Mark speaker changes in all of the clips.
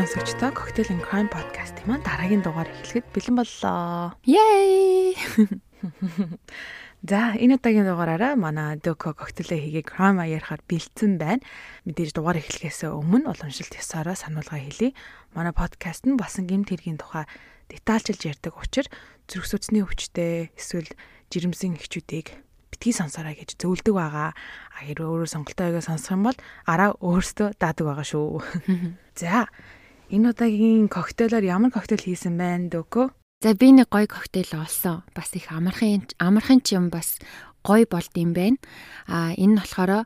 Speaker 1: сонсогчдоо Cocktail and Crime podcast-ийн маань дараагийн дугаар эхлэхэд бэлэн боллоо.
Speaker 2: Yay!
Speaker 1: За энэ удаагийн дугаараараа манай Дөко коктейлээ хийгээ крама ярихаар бэлдсэн байна. Мэдээж дугаар эхлэхээс өмнө уламжлалт ёсороо сануулга хэлье. Манай подкаст нь басан гэмт хэргийн тухай детальчилж ярьдаг учраас зүрх судасны өвчтэй эсвэл жирэмсэн эхчүүдийг битгий сонсороо гэж зөвлөдөг байгаа. А хэрвээ өөрөө сонголтоо өгөө сонсох юм бол араа өөртөө даадаг байгаа шүү. За энэ удаагийн коктейлоор ямар коктейл хийсэн байна Дөко?
Speaker 2: За би нэг гоё коктейл олсон. Бас их амархан амархан ч юм бас гоё болд юм байна. А энэ нь болохоор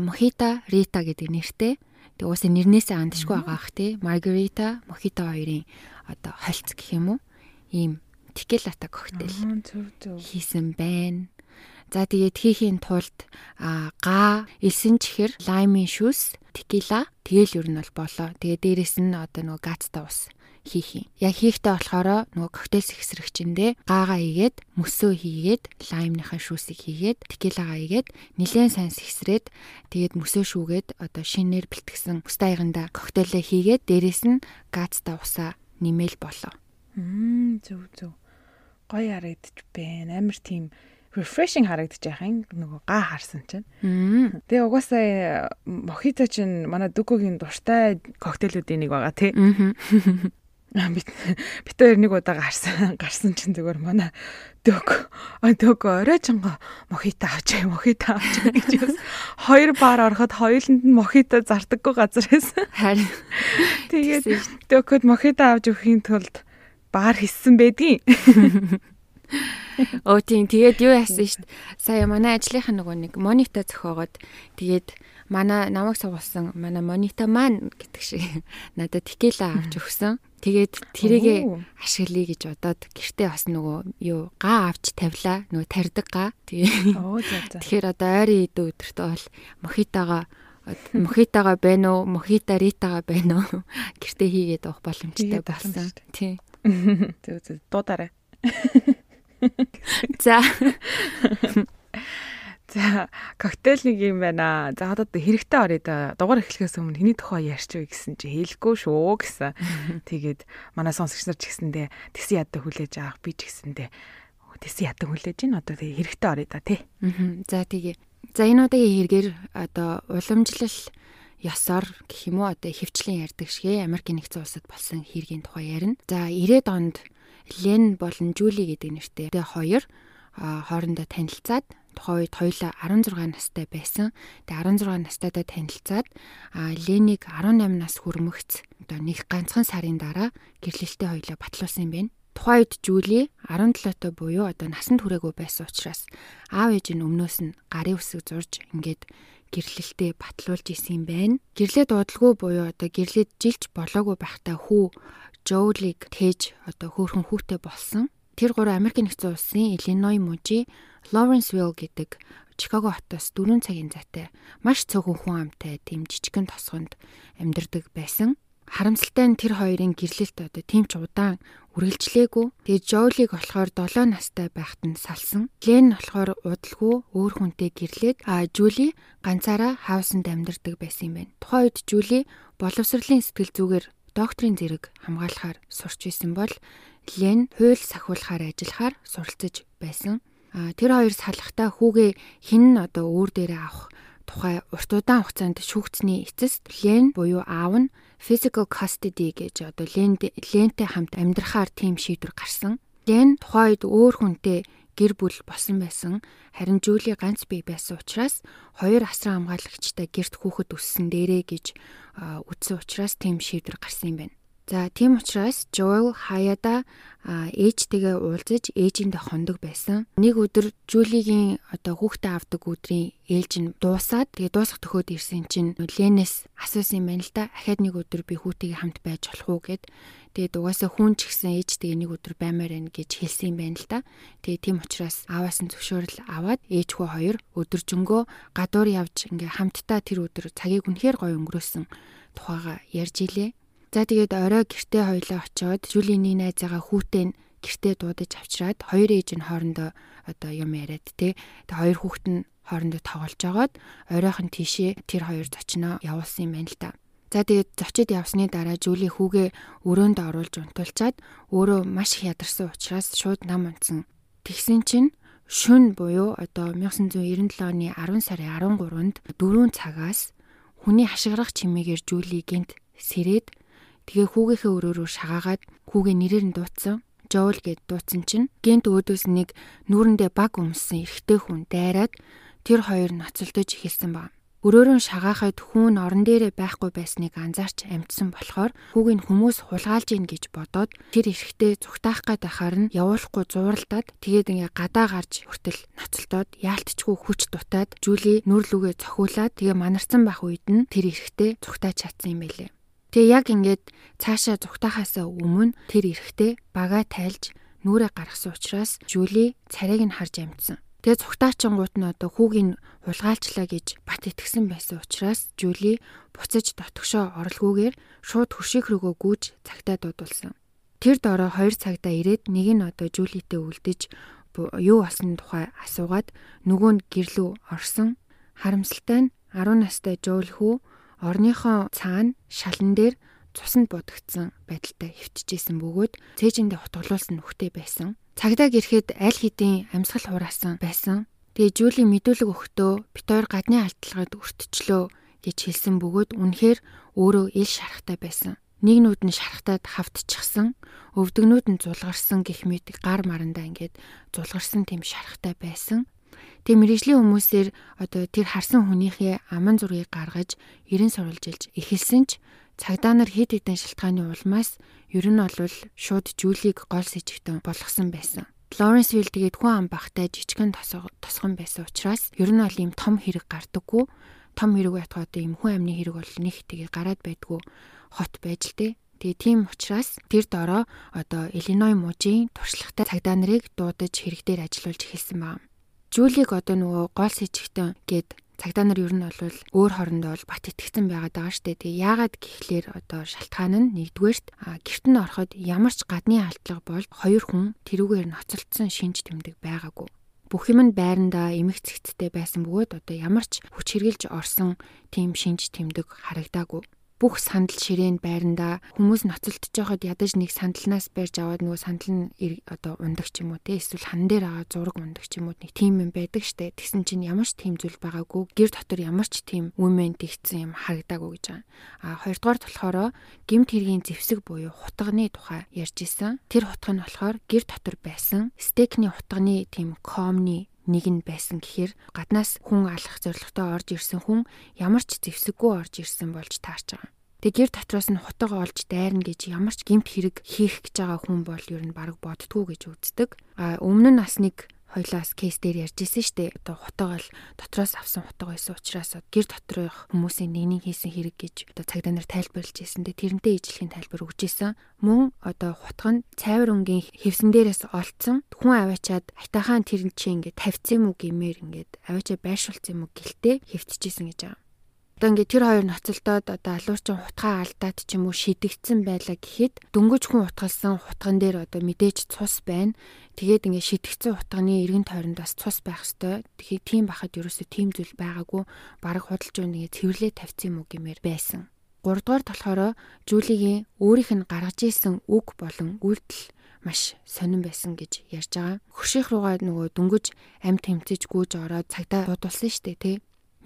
Speaker 2: Мохита Рита гэдэг нэртэй. Тэг уусаа нэрнээсээ андшгүй байгаа ах тий. Маргарита, Мохита хоёрын одоо холц гэх юм уу? Ийм текилата коктейл хийсэн байна. За тэгээд хийхийн тулд га, элсэн чихэр, лаймын шүүс, текила тэгэл ер нь бол болоо. Тэгээд дээрэс нь одоо нөгөө гацтай ус хийх юм. Яг хийхдээ болохоор нөгөө коктейл сэксрэгчэндээ гаагаа ийгээд мөсөө хийгээд лаймныхаа шүүсийг хийгээд текилагаа ийгээд нилээн сайн сэксрээд тэгээд мөсөө шүүгээд одоо шинээр бэлтгэсэн бүстэй аяганда коктейлээ хийгээд дээрэс нь газтай усаа нэмэл болоо.
Speaker 1: Мм зөв зөв. Гоё харагдчих байна. Амар тийм refreshing харагдаж яхин нөгөө га харсан чинь. Тэгээ угаасаа мохито чинь манай дүкөгийн дуртай коктейлүүдийн нэг байгаа тий бит бит хоёр нэг удаа гарсан гарсан чинь зүгээр манай дөг дөг орой чанга мохито авч мохито авч гэж бас хоёр баар ороход хоёуланд нь мохито зардаггүй газар байсан.
Speaker 2: Харин
Speaker 1: тэгээд дөгөд мохито авч өхийн тулд баар хийсэн байдгийн.
Speaker 2: Оо тийм тэгээд юу яасан шүү дээ. Сая манай ажлынхаа нөгөө нэг монито зөхөөгод тэгээд манай намайг суулсан манай монито маань гэдэг шиг надад текила авч өгсөн. Тэгээд тэрийгэ ашиглая гэж бодоод гэртээ бас нөгөө юу га авч тавилаа. Нөгөө тарьдаг га. Тэгээ.
Speaker 1: Оо за за.
Speaker 2: Тэгэхээр одоо ойрын идэ өдөртөө бол мохитагаа мохитагаа байна уу? Мохита ритагаа байна уу? Гэртээ хийгээд авах боломжтой болсон. Тий.
Speaker 1: Зөв зөв дуудаарай.
Speaker 2: За.
Speaker 1: За коктейл нэг юм байна. За одоо хэрэгтэй орё да. Дугаар эхлэхээс өмнө хэний тухай ярьч вэ гэсэн чи хэлэхгүй шүү гэсэн. Тэгээд манай сонсогч нар ч гэсэндээ тэсэн яддаг хүлээж авах би ч гэсэндээ тэсэн яддаг хүлээж гин одоо тэгээ хэрэгтэй орё да тий.
Speaker 2: За тэгээ. За энэ удаагийн хэрэгээр одоо уламжлал ёсоор гэх юм уу одоо хөвчлийн ярддаг шигэ Америкийн нэгдсэн улсад болсон хэргийн тухай ярина. За 90-ад онд Лен болон Жули гэдэг нэртэй хоёр хоорондоо танилцаад тухайн үед хоёулаа 16 настай байсан. Тэгээ 16 настайдаа танилцаад Лениг 18 нас хүрмэгц одоо нэг ганцхан сарын дараа гэрлэлтэд хоёулаа батлуулсан юм байна. Тухайн үед Жули 17-той буюу одоо насанд хүрээгүй байсан учраас аав ээж нь өмнөөс нь гарын үсэг зурж ингээд гэрлэлтэд батлуулж исэн юм байна. Гэрлээ дуудалгүй буюу одоо гэрлээд жилч болоогүй байхдаа хүү Жоулиг тээж одоо хөөхөн хүүтэй болсон. Тэр гурав Америк нэгдсэн улсын Иллиной мужи Lawrenceville гэдэг Чикаго хотоос 4 цагийн зайтай маш цөөхөн хүн амтай тийм жижигхэн тосгонд амьдардаг байсан. Харамсалтай нь тэр хоёрын гэрлэлт одоо тийм ч удаан үргэлжлээгүй. Тэгээ Жоулиг болохоор 7 настай байхад нь салсан. Лен болохоор удалгүй өөр хүнтэй гэрлээд а Жули ганцаараа хаусанд амьдардаг байсан юм байна. Тухайн үед Жули боловсролын сэтгэл зүгээр докторийн зэрэг хамгаалахаар сурч исэн бол Лен хууль сахиулахаар ажиллахаар суралцж байсан. А тэр хоёр салахтаа хүүгээ хин нь одоо өөр дээрээ авах тухай урт удаан хугацаанд шүүгцний эцэст Лен буюу аав нь physical custody гэж одоо Лен Лентэй хамт амьдрахаар тийм шийдвэр гарсан. Лен тухайд өөр хүнтэй гэр бүл болсон байсан. Харин Жули ганц бие байсан учраас хоёр асран хамгаалагчтай гэрт хүүхэд өссөн дээрээ гэж үтсэн учраас тийм шийдвэр гарсан юм байна. За тийм учраас Joel хаяада ээжтэйгээ уулзаж ээжиндээ хондог байсан. Нэг өдөр Жулигийн одоо хүүхдээ авдаг өдрийн ээлж нь дуусаад тэгээ дуусах төхөөд ирсэн чинь Ленэс асуусан юм байна л да. Ахаад нэг өдөр би хүүтэйгээ хамт байж болох уу гэд. Тэгээд угаасаа хүн ч гэсэн ээжтэйгээ нэг өдөр баймаар байна гэж хэлсэн юм байна л да. Тэгээ тийм учраас ааваас нь зөвшөөрөл аваад ээжхүү хоёр өдөржингөө гадуур явж ингээ хамтдаа тэр өдөр цагийг үнэхээр гоё өнгөрөөсөн тухайга ярьж илээ. За тэгээд орой гэртээ хоёлоо очиод Жулиний найзаагаа хүүтэй нь гэртээ дуудаж авчираад хоёр ээж нь хоорондоо одоо юм яриад те. Тэгээд хоёр хүүхэд нь хоорондоо тоглож жагаад оройхон тийшээ тэр хоёр зочноо явуулсан юм байна л та. За тэгээд зочид явсны дараа Жули хүүгээ өрөөнд оруулж унтуулчаад өөрөө маш их ядарсан учраас шууд нам унтсан. Тэгсэн чинь шүн буюу одоо 1997 оны 10 сарын 13-нд 4 цагаас хүний хашгирах чимээгээр Жули гинт сэрээд тэгээ хүүгийнхээ өрөөрөө шагаагаад хүүгээ нэрээр нь дуудсан. Жоул гэд дуудсан чинь гинт өөдөөс нэг нүүрэндээ баг өмссөн эрэгтэй хүн дайраад тэр хоёр ноцолдож эхэлсэн баг. Өрөөрөө шагаахад хүүн орон дээрээ байхгүй байсныг анзаарч амжсан болохоор хүүг нь хүмүүс хулгайлж ийн гэж бодоод тэр эрэхтэй зүгтаах гээд байхаар нь явуулахгүй зууралдаад тэгээд ингээ гадаа гарч хүртэл ноцолдоод яалтчгүй хүч дутаад Жули нүр лүгээ цохиулаад тэгээ манарсан байх үед нь тэр эрэхтэй зүгтаач чадсан юм байлээ. Тэгээ яг ингээд цаашаа зүгтаахаасаа өмнө тэр эрэхтэй бага тайлж нүрээ гаргасан учраас Жули царайг нь харж амжсан. Тэгээ цугтаачингууд нь одоо хүүгийн хулгайлчлаа гэж бат итгэсэн байсан учраас Жули буцаж дотгошоо оролгүйгээр шууд хөршиг рүүгөө гүйж цагтаа дуудулсан. Тэр дорой 2 цагта ирээд нэг нь одоо Жулитэй үлдэж юу болсон тухай асуугаад нөгөө нь гэрлүү орсон. Харамсалтай нь 10 настай Жуул хүү орныхоо цаана шалан дээр цуснд будагдсан байдалтай хөвтөжсэн бөгөөд цээжиндээ хутгалуулсан нүхтэй байсан. Цагдаа гэрхэд аль хэдийн амьсгал хураасан байсан. Тэгээ Жули мэдүүлэг өгтөө бит хоёр гадны алтлагад өртчлөө гэж хэлсэн бөгөөд үнэхээр өөрөө ил шарахтай байсан. Нэг нүд нь шарахтаад хавтчихсан, өвдөгнүүд нь зулгарсан гэх мэт гар марандаа ингээд зулгарсан тийм шарахтай байсан. Тэгээ мэрэгжлийн хүмүүсээр одоо тэр харсан хүнийхээ аман зургийг гаргаж ерэн сурвалжилж эхэлсэн ч цагдаа нар хэд хэдэн шалтгааны улмаас Ер нь бол шууд Жулиг гол сэжигтэн болгосон байсан. Лоренсвилл тэгээд хүн ам бахтай жижигэн тосгон байсан учраас ер нь бол ийм том хэрэг гардаггүй. Том хэрэг байтгаа одоо ийм хүн амны хэрэг бол нэг тэгээд гараад байдгүй хот байж л дээ. Тэгээ тийм учраас тэр дороо одоо Illinois мужийн туршлагатай цагдаа нарыг дуудаж хэрэг дээр ажиллуулж эхэлсэн байна. Жулиг одоо нөгөө гол сэжигтэн гээд цагдаа нар ер нь бол өөр хоорондоо бол бат итгэцэн байгаад байгаа штэ. Тэгээ яагаад гэхлээр одоо шалтгаан нь нэгдүгээрт гэрт нь ороход ямар ч гадны алдлага бол хоёр хүн тэрүүгээр ноцолцсон шинж тэмдэг байгаагүй. Бүх юм нь байрандаа эмх цэгцтэй байсан бөгөөд одоо ямар ч хүч хэрглэж орсон тийм шинж тэмдэг харагдаагүй бүх сандал ширээн байрандаа хүмүүс ноцолдож байхад ядаж нэг сандалнаас барьж аваад нөгөө сандал нь одоо ундаг ч юм уу те эсвэл хан дээр аваад зураг ундаг ч юм уу нэг тийм юм байдаг штэ тэгсэн чинь ямар ч тийм зүйл байгаагүй гэр дотор ямар ч тийм үмэн дэгцсэн юм харагдаагүй гэж байгаа. А хоёрдугаар болохоор гимт хэргийн зэвсэг буюу хутганы тухай ярьж исэн. Тэр хутга нь болохоор гэр дотор байсан стекний хутганы тийм комны нэг нь байсан гэхээр гаднаас хүн алах зорилготой орж ирсэн хүн ямар ч зэвсэггүй орж ирсэн болж таарч байгаа. Тэг гэр дотроос нь хутга олж дайрна гэж ямар ч гэмт хэрэг хийх гэж байгаа хүн бол ер нь баг боддгоо гэж үздэг. А өмнө нь бас нэг хоёлаас кейс дээр ярьж исэн дээ. Одоо хутгаал дотроос авсан хутга байсан учраас гэр доторх хүмүүсийн нэгнийг хийсэн хэрэг гэж одоо цагдаа нар тайлбарлаж ирсэн. Тэрнтэй ижлэхийн тайлбар өгч исэн. Мөн одоо хутга нь цайвар өнгийн хэвсэн дээрээс олцсон. Хүн аваачаад хайтахан тэр чинь ингээд тавьцсан юм уу гэмээр ингээд аваачаа байршуулсан юм уу гэлтэй хэвтчихсэн гэж байгаа. Одоо ингээд тэр хоёр ноцолдоод одоо алуурчин хутгаа алдаад ч юм уу шидэгдсэн байлаа гэхэд дөнгөж хүн утгалсан хутган дээр одоо мэдээж цус байна. Тэгээд ингээд шидэгдсэн хутганы эргэн тойронд бас цус байх хэвээр. Тэгэхээр тийм байхад ерөөсөө тийм зүйл байгаагүй. Бараг худалж өгнө гэж цэвэрлээ тавьсан юм уу гэмээр байсан. Гуравдугаар болохоор Жулигийн өөрийнх нь гаргаж ийсэн үг болон үйлдэл маш сонирн байсан гэж ярьж байгаа. Хөрших руугаа нөгөө дөнгөж амт тэмцэж гүйж ороод цагтаа дуудулсан шүү дээ тий.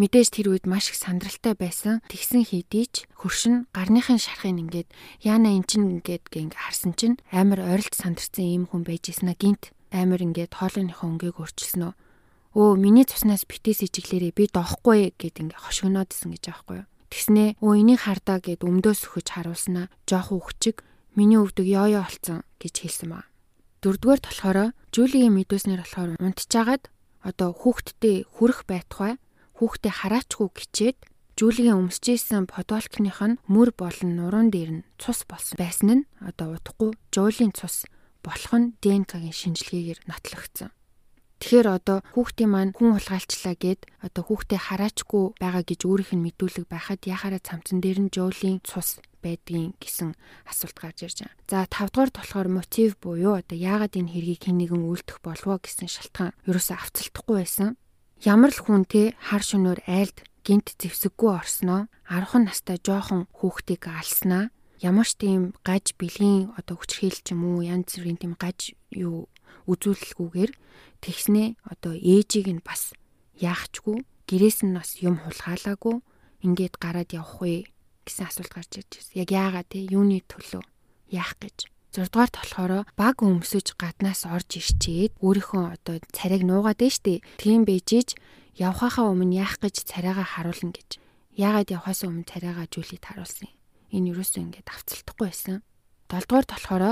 Speaker 2: Мэдээж тэр үед маш их сандралтай байсан. Тэгсэн хийдий ч хөршин гарныхын шархыг ингээд яана эн чин ингээд ингээ харсан чинь амар ойролт сандарсан ийм хүн байж ийснэ гинт амар ингээд хоолойныхоо өнгийг өөрчилсөн нөө. Өө миний цуснаас битээс ичиглэрээ би доохгүй гэд ингээ хошигноод исэн гэж аахгүй юу. Тэгснээ өө энийг хардаа гэд өмдөөс өгөж харуулснаа жоох үхчиг миний өвдөг ёо ёо олцсон гэж хэлсэн ба. Дөрөвдүгээр болохоор Жулигийн мэдөөснөр болохоор унтжаагаад одоо хүүхдтэй хүрэх байтугай хүүхдээ хараачгүй гिचээд Жүүлгийн өмсөжсэн подолкных нь мөр болон нуруунд дээр нь цус болсон байсан нь одоо удахгүй жуулын цус болох нь ДНК-гийн шинжилгээгээр нотлогдсон. Тэгэхээр одоо хүүхдийн маань хүн хулгайлчлаа гэд одоо хүүхдээ хараачгүй байгаа гэж өөрийнх нь мэдүүлэг байхад яхаараа цамцан дээр нь жуулын цус байдгийн гэсэн асуулт гарч ирж байгаа. За 5 дугаарт болохоор мотив буюу одоо яагаад энэ хэргийг хэн нэгэн үйлдэх болов гэсэн шалтгаан ерөөсөө авцалтахгүй байсан ямар л хүн те хар шөнөөр айлд гинт зэвсэггүй орсноо 10 настай жоохон хүүхдийг алснаа ямар ч тийм гаж бэлгийн одоо хүчрхийлэл ч юм уу янз бүрийн тийм гаж юу үзүүлэлгүйгээр тэгснээ одоо ээжийг нь бас яахчгүй гэрээс нь бас юм хулгаалаагүй ингээд гараад явах вэ гэсэн асуулт гарч ирж байна. Яг яагаад те юуны төлөө яах гэж 6 дугаарт болохоор баг өмсөж гаднаас орж ирчээд өөрийнхөө одоо царайг нуугаад дээ штэ. Тийм бэжиж явхахаа өмнө яах гэж царайгаа харуулна гэж. Яагаад явхаас өмнө царайгаа жүүлээд харуулсан юм. Энэ юусоо ингээд авцалтахгүй байсан. 7 дугаарт болохоор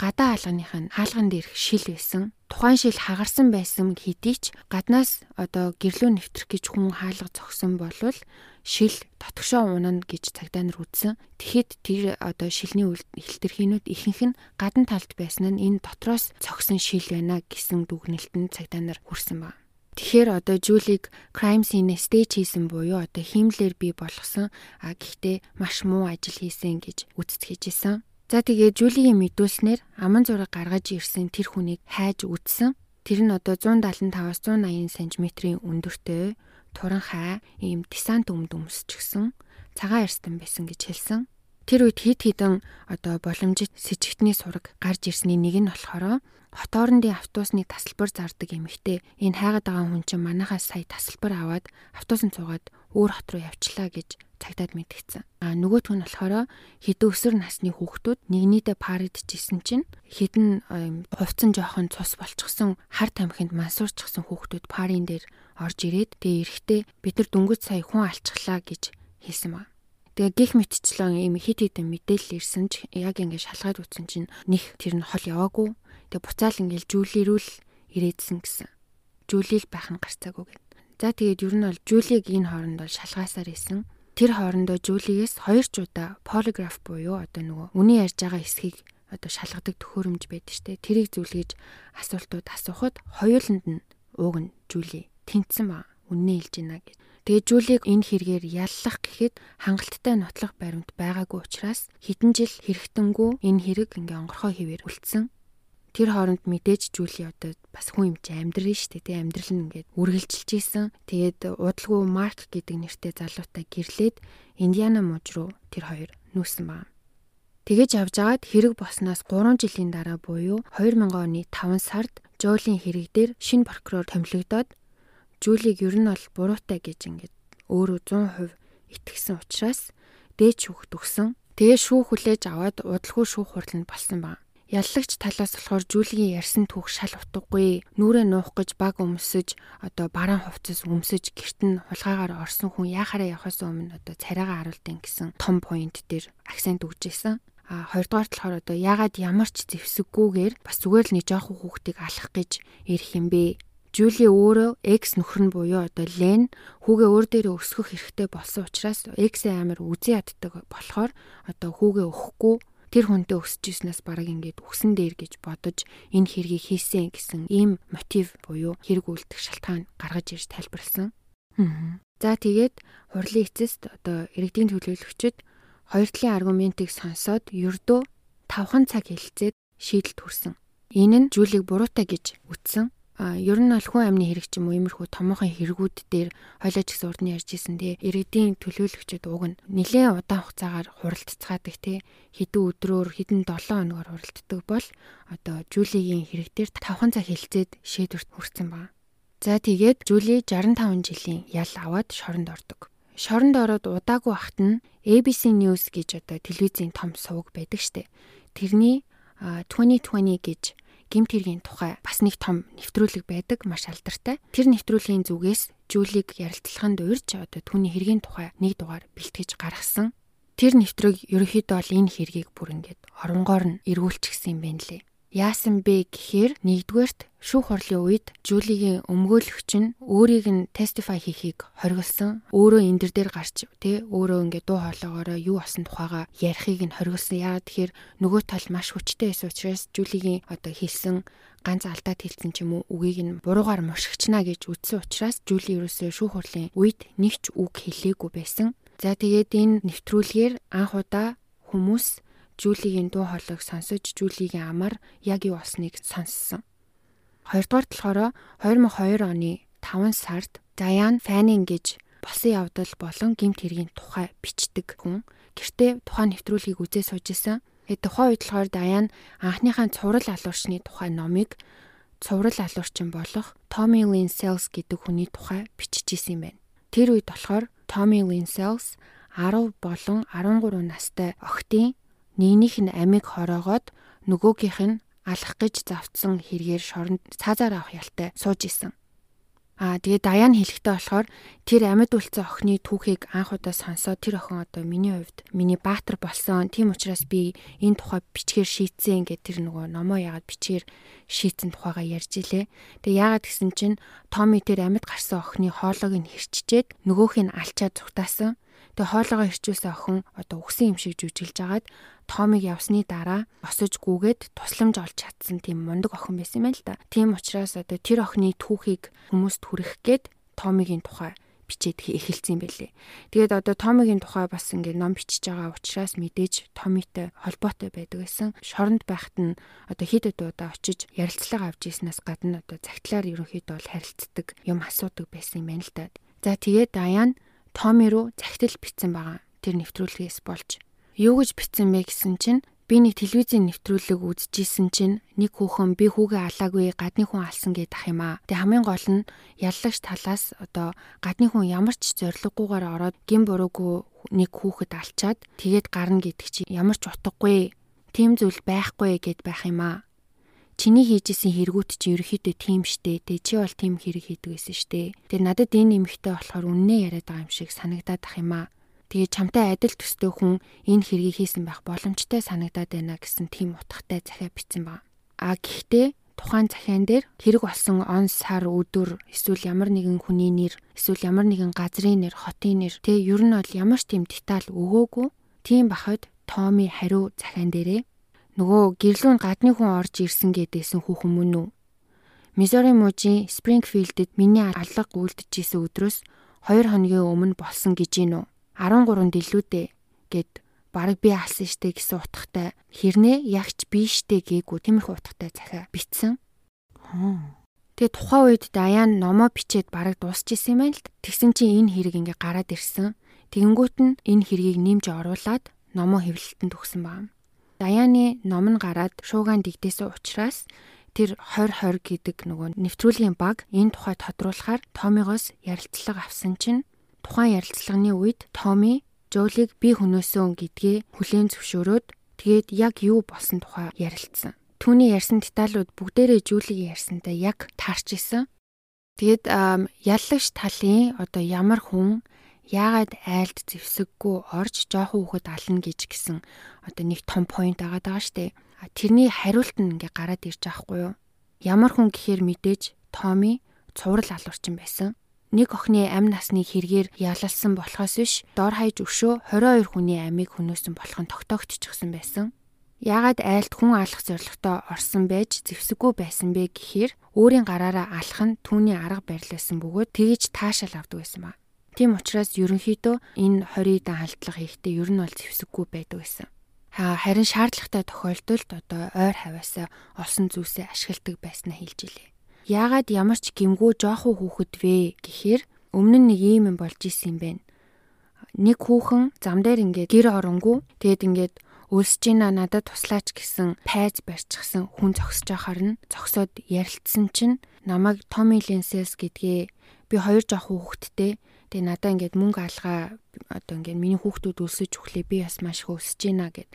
Speaker 2: гадаа хаалганых нь хаалган дээрх шил байсан. Тухайн шил хагарсан байсан хэдий ч гаднаас одоо гэрлөө нэвтрэх гэж хүн хаалга зогсон болвол шил дотгошоо унана гэж цагдаа нар үзсэн. Тэгэхэд тэр одоо шилний хэлтэрхийнүүд ихэнх нь гадна талд байсан нь энэ дотроос цогсон шил байна гэсэн дүгнэлтэнд цагдаа нар хүрсэн байна. Тэгэхээр одоо Жулиг crime scene stage хийсэн буюу одоо хиймлэр бий болгосон а гэхдээ маш муу ажил хийсэн гэж үздэг хийжсэн. За тэгээ Жулигийн мэдүүлснээр аман зураг гаргаж ирсэн тэр хүнийг хайж үтсэн. Тэр нь одоо 175-аас 180 см-ийн өндөртэй туранхай ийм десант өмд өмсчихсэн цагаан эрстэн байсан гэж хэлсэн. Тэр үед хит хитэн одоо боломжит с ิจ гтний сураг гарч ирсний нэг нь болохоор хот орондын автобусны тасалбар зардаг эмэгтэй энэ хайгаад байгаа хүн чинь манахаас сая тасалбар аваад автобусанд цугаад өөр хот руу явчлаа гэж цагдаад мэдгдсэн. А нөгөөх нь болохоор хэдэн өсвөр насны хүүхдүүд нэг нийтэ паридчихсэн чинь хэдэн хувцсан жоохон цус болчихсон хар тамхинд мансуурчихсан хүүхдүүд парын дээр орж ирээд тэгээ эрэхтэй бид нар дөнгөж сая хүн алчглаа гэж хэлсэн ба. Тэгээ гих мэтчлэн ийм хит хитэн мэдээлэл ирсэн ч яг ингэ шалгаад үтсэн чинь них тэр нь хол яваагүй. Тэгээ буцаал ингээл жүүлэрүүл ирээдсэн гэсэн. Жүүлэл байх нь гарцаагүй гэв. За тэгээд ер нь бол жүүлийг энэ хооронд бол шалгаасаар исэн. Тэр хоорондоо жүүлигээс хоёр ч удаа полиграф буюу одоо нөгөө үний ярьж байгаа хэсгийг одоо шалгадаг төхөөрөмж байдаг штэ. Тэрийг зүйлгээж асуултууд асуухад хоёуланд нь ууг нь жүүли тэнцсэн ба үннээ хэлж байна гэж. Тэгээ Жулиг энэ хэрэгээр яллах гэхэд хангалттай нотлох баримт байгаагүй учраас хэдэн жил хэрэгтэнгүү энэ хэрэг ингээ онгорхой хിവэр үлдсэн. Тэр хооронд мэдээж Жули одоо бас хүн юм чи амьдрын шүү дээ. Тэ амьдрал нь ингээд үргэлжилж исэн. Тэгээд удалгүй Марк гэдэг нэртэй залуутай гэрлээд Индиана муж руу тэр хоёр нүүсэн байна. Тэгэж авж агаад хэрэг болсноос 3 жилийн дараа буюу 2000 оны 5 сард Жоулийн хэрэг дээр шинэ прокурор томилогдоод Жулиг ер нь бол буруутай гэж ингээд өөрөө 100% итгэсэн учраас дээч шүүх төгсөн. Тэгээ шүүх хүлээж аваад удалгүй шүүх хурал нь болсон баг. Яллагч талаас болохоор Жулигийн ярьсан түүх шал утгагүй. Нүрээ нуух гэж баг өмсөж одоо бараан хувцас өмсөж герт нь хулгаагаар орсон хүн яхаараа явахаас өмнө одоо царайгаа харуулдیں۔ гэсэн том поинт дээр акцент өгч ирсэн. А хоёрдугаар талаар одоо ягаад ямар ч зэвсэггүйгээр бас зүгээр л нэг жоохон хүүхдийг алах гэж ирэх юм бэ? Жули өөрөө экс нөхөр нь буюу одоо Лен хүүгээ өөр дээрээ өсгөх хэрэгтэй болсон учраас эксээ амар үзий яддаг болохоор одоо хүүгээ өгөхгүй тэр хүнтэй өсөж ирснээс бараг ингээд үгсэн дээр гэж бодож энэ хэргийг хийсэн гэсэн ийм мотив буюу хэрэг үлдэх шалтгаан гаргаж ирж тайлбарлсан. За тэгээд хурлын эцэст одоо иргэдийн төлөөлөгчд хоёр талын аргументыг сонсоод ердөө 5хан цаг хэлэлцээд шийдэл төрсөн. Энэ нь Жулиг буруутай гэж үтсэн. Ер нь бол хүн амны хэрэг ч юм уу иймэрхүү томоохон хэрэгүүд дээр хойлоо ч гэсэн урдны ярьж исэн те иргэдийн төлөөлөгчд уг нь нэлээд удаан хугацаагаар хуралццаадаг те хэдэн өдрөөр хэдэн 7 хоногор хуралддаг бол одоо Жулигийн хэрэг дээр 5 цаг хилцээд шийдвэрт хүрсэн байна. За тэгээд Жули 65 жилийн ял аваад шоронд ордог. Шоронд ороод удаагүй ахт нь ABC News гэж одоо телевизийн том сувг байдаг штэ. Тэрний 2020 гэж гимт хэргийн тухай бас нэг том нэвтрүүлэг байдаг маш алдартай. Тэр нэвтрүүлгийн зүгээс Жулиг ярилцлаганд урьж одоо түүний хэргийн тухай нэг дугаар бэлтгэж гаргасан. Тэр нэвтрэг ерөнхийдөө бол энэ хэргийг бүр ингээд оронгоор нь эргүүлчихсэн юм байна лээ. Яасан бэ гэхээр нэгдүгээрт шүүх хурлын үед Жулигийн өмгөөлөгч нь өөрийг нь тестифай хийхийг хориглосон. Өөрөө энэ дэр дээр гарч тий өөрөө ингээд дуу хоолоогоороо юу асан тухайга ярихыг нь хориглосон. Яагаад тэгэхээр нөгөө тал маш хүчтэй байсан учраас Жулигийн одоо хэлсэн ганц алдаад хэлсэн ч юм уу үгийг нь буруугаар мушигчна гэж үздсэн учраас Жули ерөөсөө шүүх хурлын үед нэг ч үг хэлээгүй байсан. За тэгээд энэ нэвтрүүлгээр анх удаа хүмүүс Жулигийн дуу хоолойг сонсож Жулигийн амар яг юу болсныг сонссон. Хоёрдугаар талаараа 2002 оны 5 сард Diane Fanning гэж болсон явдал болон гимт хэргийн тухай бичдэг хүн гэртээ тухайн нэвтрүүлгийг үзээ сууж исэн. Тэгээд тухайн үед болохоор Даян анхныхаа цуврал алуурчны тухай номыг цуврал алуурчин болох Tommy Lynn Sells гэдэг хүний тухай бичиж исэн юм байна. Тэр үед болохоор Tommy Lynn Sells 10 болон 13 настай охтын нэгнийх нь амиг хороогоод нөгөөгийнх нь алах гэж завдсан хэрэгээр шоронд цаазаар авах ялтай сууж исэн. Аа тэгээ Даян хэлэхдээ болохоор тэр амьд үлдсэн охины түүхийг анх удаа сонсоод тэр охин одоо миний хувьд миний баатар болсон. Тийм учраас би энэ тухай бичгээр шийдсэн гэдэг тэр нөгөө номоо яагаад бичгээр шийдсэн тухайгаа ярьж илээ. Тэгээ яагаад гэсэн чинь Томи тэр амьд гарсан охины хоолойг нь хэрччээд нөгөөх нь алчаад зүгтаасан. Тэгээ хоолойгоо хэрчүүлсэн охин одоо үгсэн юм шиг жүжиглж агаад Томиг явсны дараа осож гүгээд тусламж олж чадсан тийм мундаг охин байсан юм байна л да. Тийм учраас одоо тэр охины түүхийг хүмүүст хүргэх гээд Томигийн тухай бичээд эхэлсэн юм байлээ. Тэгээд одоо Томигийн тухай бас ингээд ном бичиж байгаа учраас мэдээж Томитой холбоотой байдаг гэсэн. Шоронд байхад нь одоо хэд хэд удаа очиж ярилцлага авч ийснээс гадна одоо загтлаар ерөнхийдөө бол харилцдаг юм асуудаг байсан юм байна л да. За тэгээд Даян Томи руу загтал бичсэн байгаа. Тэр нэвтрүүлгээс болж юу гэж бичсэн бэ гэсэн чинь би нэг телевизийн нэвтрүүлэг үзчихсэн чинь нэг хүүхэн би хүүгээ алаагүй гадны хүн алсан гэдэг ах юм аа. Тэг хамгийн гол нь яллагч талаас одоо гадны хүн ямар ч зориггүйгээр ороод гин буруугүй нэг хүүхэд алчаад тэгээд гарна гэдэг чи ямар ч утгагүй. Тим зүйл байхгүй гэд байх юм аа. Чиний хийжсэн хэрэгүүд чи ерөөхдөө тийм штэ. Тэг чи бол тийм хэрэг хийдэг байсан штэ. Тэг надад энэ эмэгтэй болохоор үннээ яриад байгаа юм шиг санагдаад ах юм аа Тэгээ чамтай адил төстэй хүн энэ хэргийг хийсэн байх боломжтой санагдаад байна гэсэн тийм утгатай захиа бичсэн баг. А гэхдээ тухайн захиан дээр хэрэг болсон он сар өдөр эсвэл ямар нэгэн хүний нэр эсвэл ямар нэгэн газрын нэр хотын нэр тэг ер нь бол ямар ч тийм деталь өгөөгүй тийм бахад Томи хариу захиан дээрээ нөгөө гэрлүүн гадны хүн орж ирсэн гэдээсэн хүүхэн мөн үү Мизори мужийн Спрингфилдэд миний алга үлдэж исэн өдрөөс 2 хоногийн өмнө болсон гэж гинүү 13-нд илүүдээ гэд бараг би алсан штэ гэсэн утгатай хэрнээ ягч бииштэй гээгүй тиймэрхүү утгатай захиа бичсэн. Тэгээ тухайн үед Даян номоо бичээд бараг дуусчихсан юм байна л. Тэгсэн чинь энэ хэрэг ингээ гараад ирсэн. Тэгэнгүүт нь энэ хэргийг нэмж оруулаад номоо хэвлэлтэнд өгсөн байна. Даяны ном нь гараад шуугаан дэгдээсэн учраас тэр 2020 гэдэг нөгөө нэвтрүүлгийн баг энэ тухай тодруулахаар Томигоос ярилцлага авсан чинь Тухайн ярилцлаганы үед Томи Жолиг би хөнөөсөн гэдгээ хүлээн зөвшөөрөөд тэгээд яг юу болсон тухай ярилцсан. Түүний ярьсан деталууд бүгдээрээ Жулигийн ярьсантай яг таарч исэн. Тэгээд яллагч талын одоо ямар хүн яагаад айлд зевсэггүй орж жоохон хүүхэд ална гэж гисэн одоо нэг том point агаад байгаа штэ. Тэрний хариулт нь ингээ гараад ирж байгаа хгүй юу? Ямар хүн гэхээр мэдээж Томи цуврал алуурчин байсан нэг охины амь насны хэрэгээр ялалсан болохоос биш дор хаяж өшөө 22 хүний амийг хөнөөсөн болох нь тогтоогдчихсан байсан. Яагаад айлт хүн алах зорилготой орсон байж зэвсэггүй байсан бэ гэхээр өөрийн гараараа алах нь түүний арга барил байсан бөгөөд тэгж таашаал авдаг байсан ба. Тийм учраас ерөнхийдөө энэ 20 дан халдлага хийхдээ ер нь бол зэвсэггүй байдаг байсан. Харин шаардлагатай тохиолдолд одоо ойр хаваасаа олсон зүйлсээ ашигладаг байснаа хэлж илээ яагаад ямар ч гимгүү жоохон хүүхэд вэ гэхээр өмнө нь нэг ийм юм болж исэн юм байна. Нэг хүүхэн зам дээр ингээд гэр оронгүй тэгэд ингээд өлсөж ийна надад туслаач гэсэн пайз барьчихсан хүн зогсож байхаар нь зогсоод ярилцсан чинь намайг Томи Ленсес гэдгээ би хоёр жоох хүүхэдтэй тэгээ надаа ингээд мөнгө алгаа одоо ингээд миний хүүхдүүд өлсөж өглөө би бас маш их өсөж ийна гэд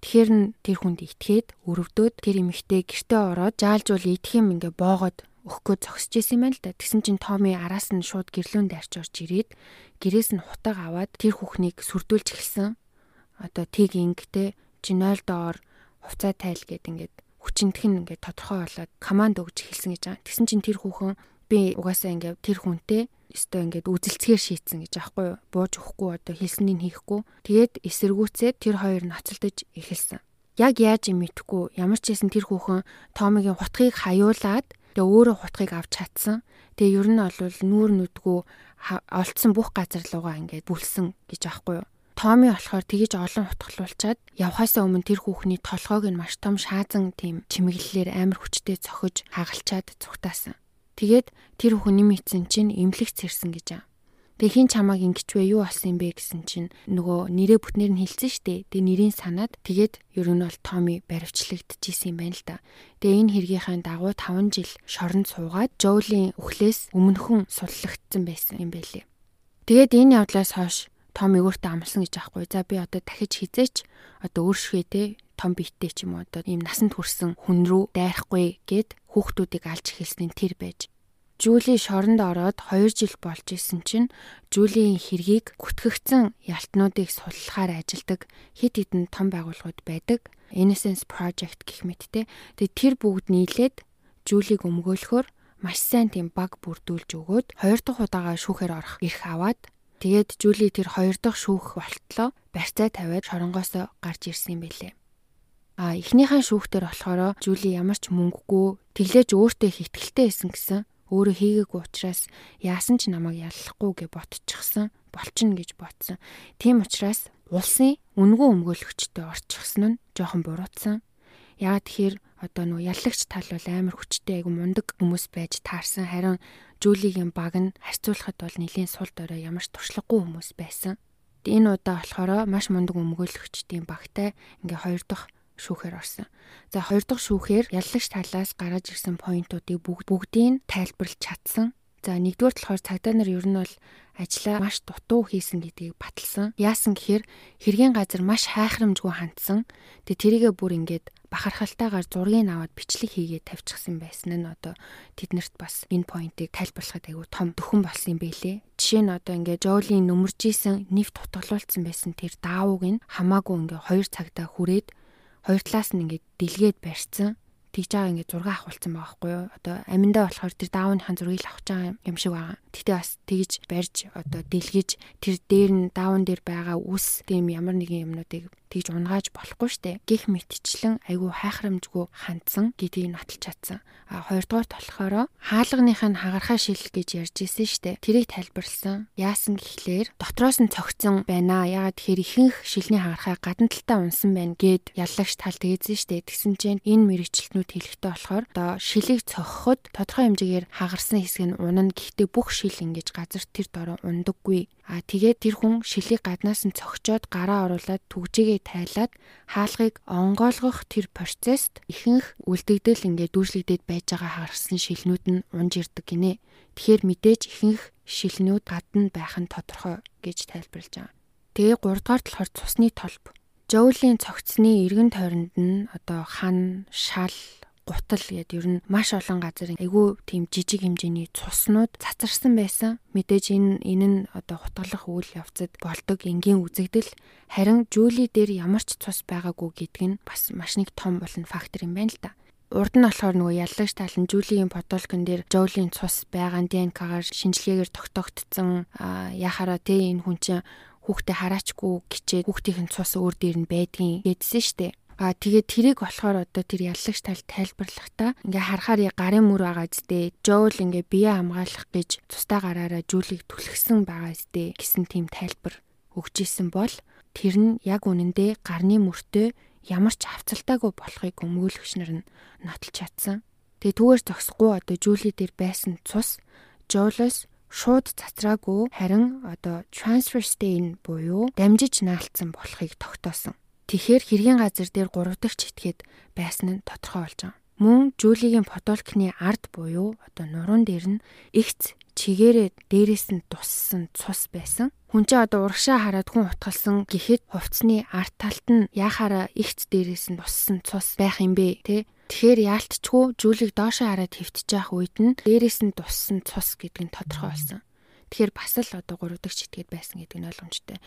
Speaker 2: Тэгэхээр нь тэр хүнд итгээд өрөвдөөд тэр эмэгтэй гэртээ ороод жаалжуул идэх юм ингээ боогод өгөхгөө зогсож исэн юм л да. Тэгсэн чинь Томи араас нь шууд гэрлүүн дайрч орж ирээд гэрээс нь хутаг аваад тэр хүүхнийг сүрдүүлж эхэлсэн. Одоо тиг ингэтэй чи 0 доор хувцас тайл гэд ингээд хүчинтхэн ингээд тодорхой болоод команд өгж эхэлсэн гэж байгаа. Тэгсэн чинь тэр хүүхэн би угаасаа ингээд тэр хүнтэй өстой ингээд үзэлцгээр шийтсэн гэж аахгүй юу. Бууж өгөхгүй одоо хэлснийг хийхгүй. Тэгээд эсэргүүцээд тэр хоёр ноцолдож эхэлсэн. Яг яаж юм мэдэхгүй ямар ч хэсэн тэр хүүхэн Томигийн хутгийг хаяулаад Тэгээ өөрөө хутгийг авч чадсан. Тэгээ ер нь бол нүүр нүдгүү олцсон бүх газар руугаа ингээд бүлсэн гэж аахгүй юу. Томми болохоор тэгэж олон хутгалуулчаад явхаасаа өмнө тэр хүүхний толгойг нь маш том шаазан тийм чимэглэлээр амар хүчтэй цохиж хагалчаад зүгтаасан. Тэгээд тэр хүүхэн нэм ийцэн чинь эмнэлэгт цэрсэн гэж аа. Тэгээ хин чамааг ингэж вэ юу болсон юм бэ гэсэн чинь нөгөө нэрээ бүтнээр нь хэлсэн штэ. Тэгээ нэрийн санаад тэгээд ер нь бол Томи баривчлагдчихсэн юм байна л да. Тэгээ энэ хэргийнхээ дагуу 5 жил шоронд суугаад Жоулийн үхлээс өмнөхөн суллагдсан байсан юм байлээ. Тэгээд энэ явдлаас хойш том өгөөртөө амлсан гэж аахгүй. За би одоо дахиж хизээч одоо өөршгөө те том биеттэй ч юм уу одоо ийм насанд хүрсэн хүн рүү дайрахгүй гэд хүүхдүүдийг алж эхэлсэн тэр байж Жули шоронд ороод 2 жил болж исэн чинь Жулиийн хэргийг гүтгэгдсэн ялтнуудыг суллахаар ажилдаг хит хитэн том байгууллагууд байдаг. Innocence Project гэх мэттэй. Тэгээ тэр бүгд нийлээд Жулиг өмгөөлөхөөр маш сайн тийм баг бүрдүүлж өгөөд хоёр дахь удаага шүүхээр орох эрх аваад тэгээд Жули тэр хоёр дахь шүүх болтлоо барьцаа тавиад шоронгоос гарч ирсэн бэлээ. А эхнийхэн шүүхтэр болохоор Жули ямар ч мөнгөгүй тэглэж өөртөө их ихтгэлтэй байсан гэсэн өөрөө хийгээгүй учраас яасан ч намайг яллахгүй гэж ботчихсан болчихно гэж ботсон. Тийм учраас улсын үнгүй өмгөөлөгчтэй орчихсон нь жоохон буруутсан. Яагаад тэгэхээр одоо нөө яллагч тал бол амар хүчтэй айгу мундаг хүмүүс байж таарсан. Харин Жулигийн баг нь харьцуулахад бол нэлийн сул дорой ямар ч туршлагагүй хүмүүс байсан. Энэ удаа болохоор маш мундаг өмгөөлөгчдийн багтай ингээ хоёр дахь шүүхээр орсон. За хоёр дахь шүүхээр яллагч талаас гараад ирсэн поинтуудыг бүгд бүгдийг тайлбарлаж чадсан. За нэгдүгээр болохоор цагдаа нар ер нь бол ажлаа маш дутуу хийсэн гэдгийг баталсан. Яасан гэхээр хэргийн газар маш хайхрамжгүй хандсан. Тэгээ тэрийгэ бүр ингээд бахархалтайгаар зургийг аваад бичлэг хийгээд тавьчихсан байсан нь одоо тэднэрт бас энэ поинтыг тайлбарлахад айгүй том дөхөн болсон юм бэлээ. Жишээ нь одоо ингээд Жоулийн нүмерж исэн нефт тутгалуулсан байсан тэр даавууг нь хамаагүй ингээд хоёр цагтаа хүрээд хоёр талаас нь ингээд дэлгээд барьсан. Тэгж байгаа ингээд зураг авахулсан байгаа байхгүй юу? Одоо аминдаа болохоор тэр даавныхаа зургийг авах байгаа юм шиг байгаа. Тэгтээ бас тэгж барьж одоо дэлгэж тэр дээр нь даавн дээр байгаа үс тийм ямар нэгэн юмнуудыг тэгж унгааж болохгүй штэ. Гэх мэтчлэн айгүй хайхрамжгүй хандсан гэдгийг нотолж чадсан. А хоёрдугаар болохоор хаалганых нь хагархаа шил гэж ярьж исэн штэ. Тэрийг тайлбарлсан. Яасан гэхлээр дотроос нь цогцсон байна. Ягаад тэгэхээр ихэнх шилний хагархаа гадна талдаа унсан байна гэд яллагч тал тэгээдсэн штэ. Тэгсэн чинь энэ мэрэгчлэтнүүд хэлэхдээ болохоор одоо шилийг цохоход тодорхой хэмжээгээр хагарсан хэсэг нь унана. Гэхдээ бүх шил ингэж газар тэр дороо ундаггүй А тэгээд тэр хүн шилийг гаднаас нь цогчоод гараа оруулаад түгжээгээ тайлаад хаалгыг онгойлгох тэр процесст ихэнх үлдэгдэл ингээд дүүжлэгдээд байж байгаа харсан шилнүүд нь унж ирдэг гинэ. Тэгэхээр мэдээж ихэнх шилнүүд гадна байх нь тодорхой гэж тайлбарлаж байгаа. Тэгээ 3 дугаар талаар цусны толб. Жоулийн цогцсны эргэн тойронд нь одоо хан, шал, гутал гээд ер нь маш олон газар айгүй тийм жижиг хэмжээний цуснууд цацарсан байсан. Мэдээж энэ энэ нь одоо хутгалах үйл явцад болдог энгийн үзэгдэл харин Жули дээр ямар ч цус байгаагүй гэдг нь бас маш нэг том болон фактор юм байна л да. Урд нь болохоор нөгөө яллагч тал нь Жулигийн бодолкон дээр Жоулийн цус байгаа ДНК-гаар шинжилгээгээр тогтоогдсон яхаараа тэ энэ хүн чинь хүүхдээ хараачгүй гिचээд хүүхдийн цус өөр дээр нь байдгийн гэдсэн штэ. А тэгээд тэрийг болохоор одоо тэр яллагч тал тайлбарлахдаа ингээ харахаар гарын мөр байгаа зү. Жоул ингээ бие хамгаалах гэж цустай гараараа жүүлийг түлхсэн байгаа зү гэсэн тийм тайлбар өгч исэн бол тэр нь яг үнэндээ гарны мөртөө ямар ч хавцалтаагүй болохыг өмгөөлөгч нар нь нотолж чадсан. Тэгээ түүгээр зогсохгүй одоо жүүли дээр байсан цус Жоулоос шууд цацраагүй харин одоо transfer stain буюу дамжиж наалтсан болохыг тогтоосон. Тэгэхээр хэргийн газар дээр 3 дахь читгээд байсан нь тодорхой болж байгаа. Мөн Жулигийн подолкны ард буюу одоо нуруунд дээр нь игц чигээрээ дээрээс нь туссан цус байсан. Хүн чинь одоо урагшаа хараад хүн утгалсан гэхэд хувцсны арт талд нь яхаараа игц дээрээс нь туссан цус байх юм бэ те Тэгэхээр яалтчгүй Жулиг доошоо хараад хөвтөж явах үед нь дээрээс нь туссан цус гэдэг нь тодорхой болсон. Тэгэхээр бас л одоо 3 дахь читгээд байсан гэдэг нь ойлгомжтой.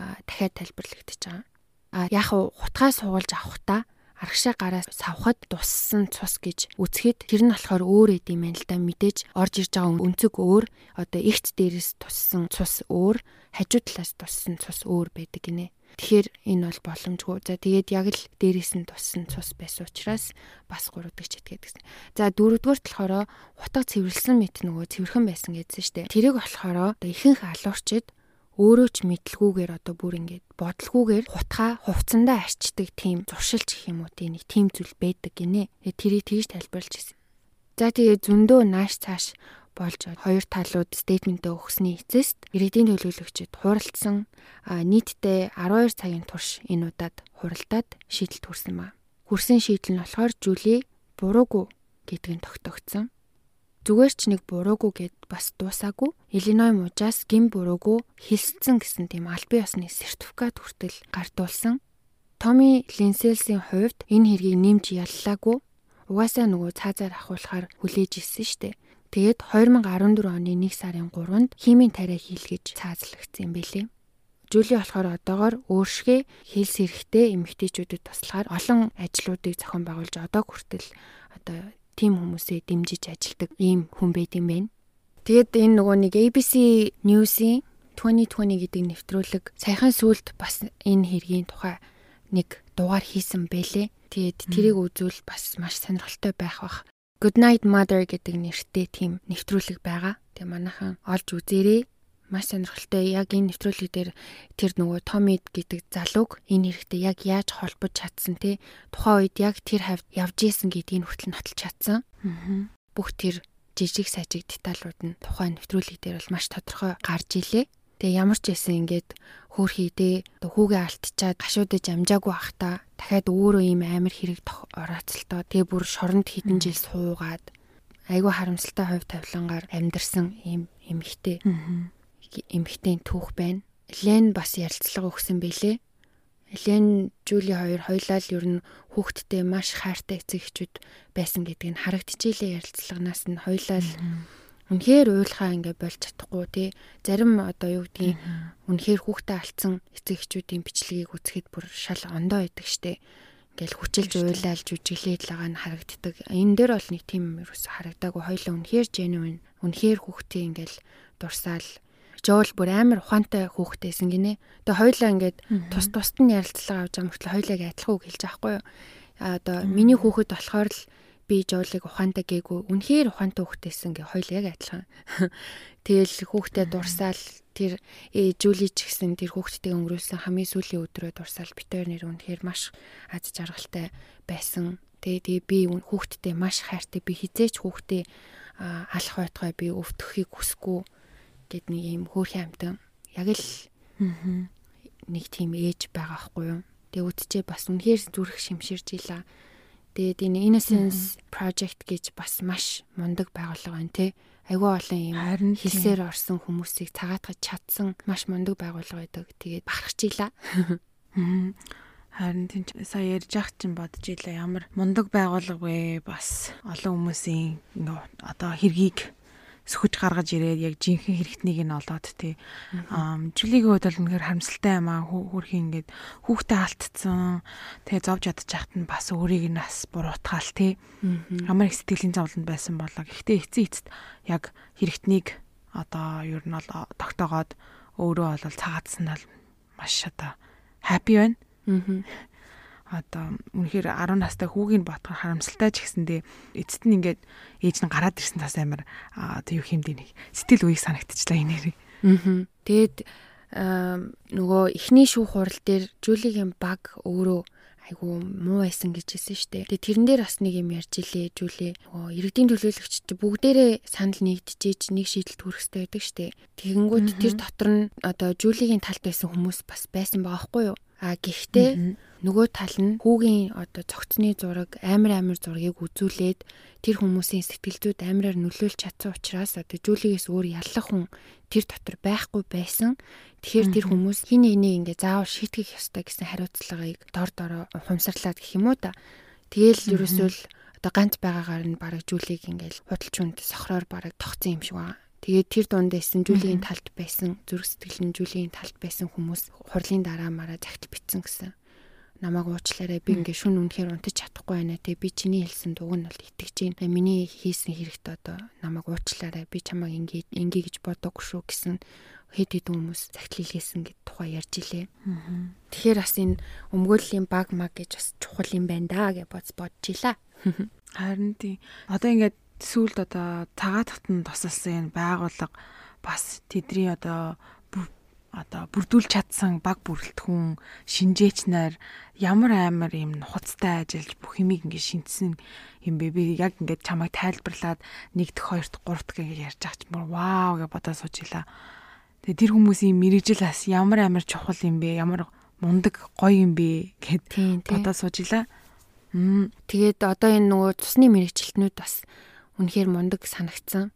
Speaker 2: Аа дахиад тайлбарлагдчихж байгаа а яг хутгаа суулж авахта аргашаа гараас савхад дуссан цус гэж үзэхэд тэр нь болохоор өөр эд юм байна л да мэдээж орж ирж байгаа өнцөг өөр одоо ихт дээрээс туссан цус өөр хажуу талаас туссан цус өөр байдаг гинэ. Тэгэхээр энэ бол боломжгүй. За тэгээд яг л дээрээс нь туссан цус байсан учраас бас 3 дахь чит гэдгсэн. За дөрөвдүгээр болохоор хутга цэвэрлсэн мэт нөгөө цэвэрхэн байсан гэдсэн штэ. Тэрийг болохоор ихэнх алуурчид өөрөө ч мэдлгүйгээр одоо бүр ингээд бодлгүйгээр хутгаа хувцсандаа арчдаг тийм зуршилч гэх юм уу тийм нэг тийм зүйл байдаг гинэ. Тэгээ тэрийг тэгж тайлбарлаж ирсэн. За тэгээ зөндөө нааш цааш болж хоёр талууд стейтментээ өгсөний эцэст иргэдийн төлөөлөгчид хуралдсан нийтдээ 12 цагийн турш энэ удаад хуралдаад шийдэлт хүрсэн ба. Хүрсэн шийдэл нь болохоор Жули буруугүй гэдгийг тогтоогдсон. Зүгээр ч нэг буруугүй гэд бас дуусаагүй. Illinois мужаас гин буруугүй хэлсэн гэсэн тийм аль бие усны сертификат хүртэл гартуулсан. Томи Линселсийн хувьд энэ хэргийг нэмж яллаагүй. Угаасаа нөгөө цаазаар ахуулахаар хүлээж ирсэн штэ. Тэгээд 2014 оны 1 сарын 3-нд химийн тариа хийлгэж цаазлагдсан юм бэлээ. Жули болохоор одоогоор өөршгөө хэлс хэрэгтэй эмэгтэйчүүдэд туслахаар олон ажлуудыг зохион байгуулж одоо хүртэл одоо тим хүмүүсээ дэмжиж ажилдаг ийм хүн байт юм байна. Тэгэд энэ нөгөө нэг ABC News-ийн 2020 гэдэг нэвтрүүлэг саяхан сүлд бас энэ хэргийн тухай нэг дугаар хийсэн бэлээ. Тэгээд тэрийг үзвэл бас маш сонирхолтой байх бах. Good Night Mother гэдэг нэртэй тийм нэвтрүүлэг байгаа. Тэгээ манайхан олж үзээрэй. Маш сонирхолтой. Яг энэ нэвтрүүлэг дээр тэр нөгөө Томид гэдэг залууг энэ хэрэгтэй яг яаж холбож чадсан те тухайн үед яг тэр хавьд явж исэн гэдгийг хүртэл нотолж чадсан. Бүх тэр жижиг сажиг деталууд нь тухайн нэвтрүүлэг дээр бол маш тодорхой гарч илээ. Тэгээ ямар ч байсан ингээд хөөхийдээ хүүгээ алтчаад гашуудаж амжаагүй ахта дахиад өөрөө ийм амар хэрэг орооцолтоо тэгээ бүр шоронд хідэн жил суугаад айгүй харамсалтай хувь тавилангаар амьдарсан ийм эмэгтэй. Эмэгтэйн түүх байна. Лен бас ярилцлага өгсөн бэлээ. Лен Жули хоёр хоёлаа л ер нь хүүхдтэй маш хайртай эцэг эхчүүд байсан гэдгийг харагдчихжээ ярилцлаганаас нь хоёлаа л үнэхээр уйлахаа ингээ болж чадахгүй тий. Зарим одоо юу гэдгийг үнэхээр хүүхдээ алдсан эцэг эхчүүдийн бичлэгийг үзэхэд бүр шал ондоо идэг штэ. Ингээл хүчилж уйлаал жүжиглээд байгаа нь харагддаг. Энэ дээр бол нэг тийм ерөөс харагдаагүй. Хоёлаа үнэхээр genuine үнэхээр хүүхдээ ингээл дурсаал. Жоол бүр амар ухаантай хүүхдтэйсэн гинэ. Тэгээ хоёлаа ингээд тус тусад нь ярилцлага авч байгаа мөртлөө хоёлааг адилхан үг хэлж байгаа хгүй юу. А одоо миний хүүхэд болохоор л би жоолыг ухаантай гээгүй үнэхээр ухаантай хүүхдтэйсэн гэ хоёул яг адилхан. Тэгэл хүүхдэд дурсаал тэр ээ Жули ч гэсэн тэр хүүхдтэй өнгөрүүлсэн хамгийн сүүлийн өдрөө дурсаал битээр нэр үнэхээр маш аз жаргалтай байсан. Тэгээ тэгээ би хүүхдтэй маш хайртай би хизээч хүүхдээ алах байтугай би өвтөхийг хүсэхгүй гэд нэг юм хөөрхөн амтан яг л нэг тийм ээж байгаа хгүй юу. Тэгээ үтчээ бас үнэхээр зүрх шимширж ийла. Тэгээд энэ Innocence Project гэж бас маш мундаг байгууллага байна те. Айгүй олон юм хэлсээр орсон хүмүүсийг цагаатгаж чадсан маш мундаг байгууллага байдаг. Тэгээд бахархчихлаа.
Speaker 1: Харин тийм сая ярьж ах чинь бодож илаа ямар мундаг байгууллага вэ? Бас олон хүмүүсийн одоо хэргийг сөхөж гаргаж ирээд яг жинхэнэ хэрэгтнийг нь олоод тий. Жилигийн үед бол үнэхээр харамсалтай юм аа хөрхийн ингээд хүүхдээ алдцсан. Тэгээ зовж яхад нь бас өөрийг нь бас буруутгаал тий. Амар их сэтгэлийн зовлонд байсан болоо. Гэхдээ эцсийн эцэст яг хэрэгтнийг одоо ер нь бол тогтоогоод өөрөө бол цагаатсан нь маш одоо happy байна. Аа одоо үнэхээр 10 настай хүүгийг бодохоор харамсалтай ч гэсэндээ эцэст нь ингээд ээж нь гараад ирсэн тас амар одоо юу хэмдэ нэг сэтгэл үеийг санагдчихлаа энэ нэрийг.
Speaker 2: Аа. Тэгээд нөгөө эхний шүүх хурал дээр Жулигийн баг өөрөө айгу муу байсан гэж хэлсэн штэ. Тэгээ тэрэн дээр бас нэг юм ярьж илээ Жули. Нөгөө иргэдийн төлөөлөгч бүгдээрээ санал нэгдэжээж нэг шийдэлт хүргэхтэй байдаг штэ. Тэгэнгүүт тэр дотор нь одоо Жулигийн талд байсан хүмүүс бас байсан байгаа хгүй юу? А гэхдээ нөгөө тал нь хүүгийн одоо цогцны зураг амар амар зургийг үзүүлээд тэр хүмүүсийн сэтгэл зүйд амараар нөлөөлж чадсан учраас одоо жүлигээс өөр яллах хүн тэр дотор байхгүй байсан. Тэгэхээр тэр хүмүүс хин нэгийг ингээ заавал шийтгэх ёстой гэсэн хариуцлагыг дор дороо хумсарлаад гэх юм уу та. Тэгэл ерөөсөө л одоо ганц байгаагаар нь бараг жүлиг ингээл худалч хүнд сохроор бараг тогтсон юм шиг байна. Тэгээд тэр дунд байсан жүлийн талд байсан зүрх сэтгэл нь жүлийн талд байсан хүмүүс хурлын дараа мараа загтал битсэн гэсэн намайг уучлаарай би ингээ шүн үнэхээр унтаж чадахгүй байна те би чиний хэлсэн дуг нь бол итгэж байна миний хийсэн хэрэгт одоо намайг уучлаарай би чамайг ингээ ингээ гэж бодоогүй шүү гэсэн хэд хэд хүмүүс загтлилгээсэн гэд тухай ярьж илээ. Тэгэхээр бас энэ өмгөөллийн баг маг гэж бас чухал юм байна да гэж бодс бодчихлаа.
Speaker 1: Харин тийм. Одоо ингээд сүүлд одоо цагаатгт нь тусалсан энэ байгууллага бас тэдний одоо одоо бүрдүүлж чадсан баг бүрэлдэхүүн шинжээч нар ямар амар юм нухацтай ажиллаж бүх юмыг ингээд шинтсэн юм бэ би яг ингээд чамайг тайлбарлаад нэгдэх хоёрт гуравт гэж ярьж байгаа ч мөр вау гэж бодоод суужила. Тэгээ тэр хүмүүсийн мэрэгжил бас ямар амар чухал юм бэ? Ямар мундаг гоё юм бэ гэд бодоод суужила.
Speaker 2: Тэгээд одоо энэ нөгөө цусны мэрэгчлэтнүүд бас үнэхээр мундаг санагдсан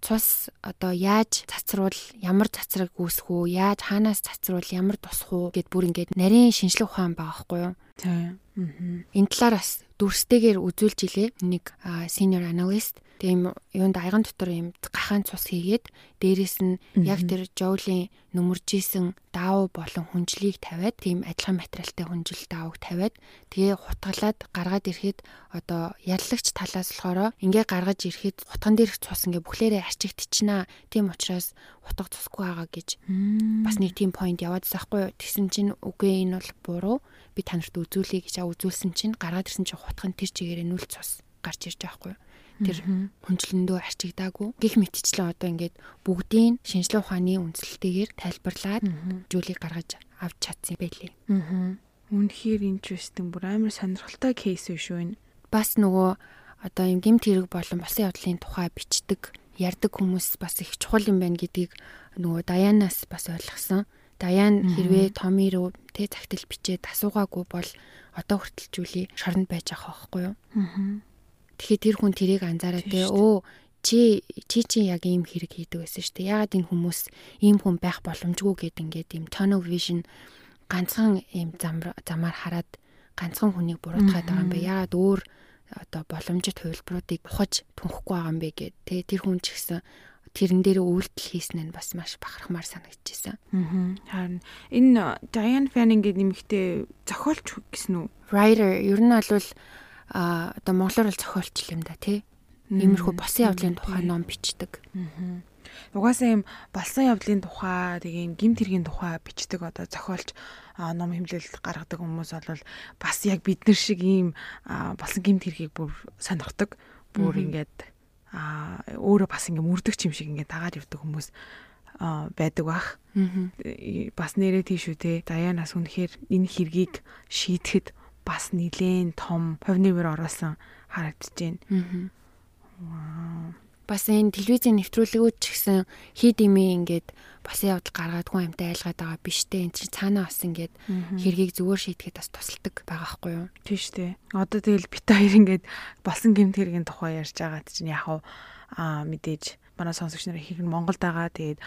Speaker 2: цус одоо яаж цацруул ямар цацраг үүсэх үү яаж хаанаас цацруул ямар тусах уу гэд бүр ингээд нарийн шинжлэх ухаан байгаа байхгүй юу?
Speaker 1: Тийм
Speaker 2: энэ талаар бас дүрстэйгээр үзүүлж илээ нэг senior analyst тийм юунд аяган дотор юм гахаан цус хийгээд дээрэс нь яг тэр жоулийн нүмержсэн даав болон хүнжлийг тавиад тийм адилхан материалтай хүнжил даавыг тавиад тэгээ хутгалаад гаргаад ирэхэд одоо яллагч талаас болохоор ингээ гаргаж ирэхэд хутган дээрх цус ингээ бүхлээрээ арчигдчихнаа тийм учраас хутга цусгүй байгаа гэж бас нэг тийм point яваад байгаа хгүй тэгсэн чинь үгүй энэ бол буруу. Би танарт үзүүлэе гэж үзүүлсэн чинь гаргаад ирсэн чинь хутган тэр чигээрээ нүл цус гарч ирж байгаа хгүй тэр хүнчлэндөө арчигдаагүй гих мэтчлэн одоо ингээд бүгдийн шинжлэх ухааны үндслэлтэйгээр тайлбарлаад зүйлийг гаргаж авч чадсан байлээ.
Speaker 1: Аа. Үнэхээр interesting бүр амар сонирхолтой кейс шүү энэ.
Speaker 2: Бас нөгөө одоо юм гимт хэрэг болон болсон явдлын тухай бичдэг, ярддаг хүмүүс бас их чухал юм байна гэдгийг нөгөө Даянаас бас ойлгосон. Даян хэрвээ Томи руу тэ цагтл бичээд асуугаагүй бол одоо хүртэл Жули шоронд байж байгаа байхгүй юу? Аа Тэгэхээр тэр хүн тэрийг анзаараад те өө чи чи чи яг ийм хэрэг хийдэг байсан шүү дээ. Яагаад энэ хүмүүс ийм хүн байх боломжгүй гэд ингээд ийм tunnel vision ганцхан ийм замаар хараад ганцхан хүнийг буруутгаад байгаа юм бэ? Яагаад өөр одоо боломжит хувилбаруудыг ухаж түнхэхгүй байгаа юм бэ гэд тэ тэр хүн ч гэсэн тэрэн дээр үйлдэл хийсэн нь бас маш бахархмаар санагдчихсан.
Speaker 1: Аа. Харин энэ Diane Fanning гэдэг нэмэгтэй зохиолч гэсэн үү?
Speaker 2: Writer ер нь бол а одоо монголоор л зохиолч юм да тий. Иймэрхүү босон явдлын тухай ном бичдэг.
Speaker 1: Угаасаа юм болсон явдлын тухай тэгээ гимт хэргийн тухай бичдэг одоо зохиолч ном хэмлэл гаргадаг хүмүүс бол бас яг бид нар шиг ийм болсон гимт хэргийг бүр сонирхдаг. Бүр ингээд а өөрөө бас ингээ мөрдөг юм шиг ингээ дагаад явдаг хүмүүс байдаг бах. Бас нэрээ тийшүү те. Даяанаас үнэхээр энэ хэргийг шийдэхэд бас нилээн том хувнивэр оруулсан харагдаж байна.
Speaker 2: Аа. Бас энэ телевизийн нэвтрүүлгүүд ч гэсэн хид ими ингээд бас явдал гаргаад хүн амтай айлгаад байгаа биш те энэ чинь цаанаа бас ингээд хэргийг зүгээр шийдэхэд бас тусалдаг байгаа хгүй юу.
Speaker 1: Тийм шүү дээ. Одоо тэгэл бит хоёр ингээд болсон гэмт хэргийн тухай ярьж байгаа чинь яг аа мэдээж манай сонсогч нарын хэрэг нь Монголд байгаа. Тэгээд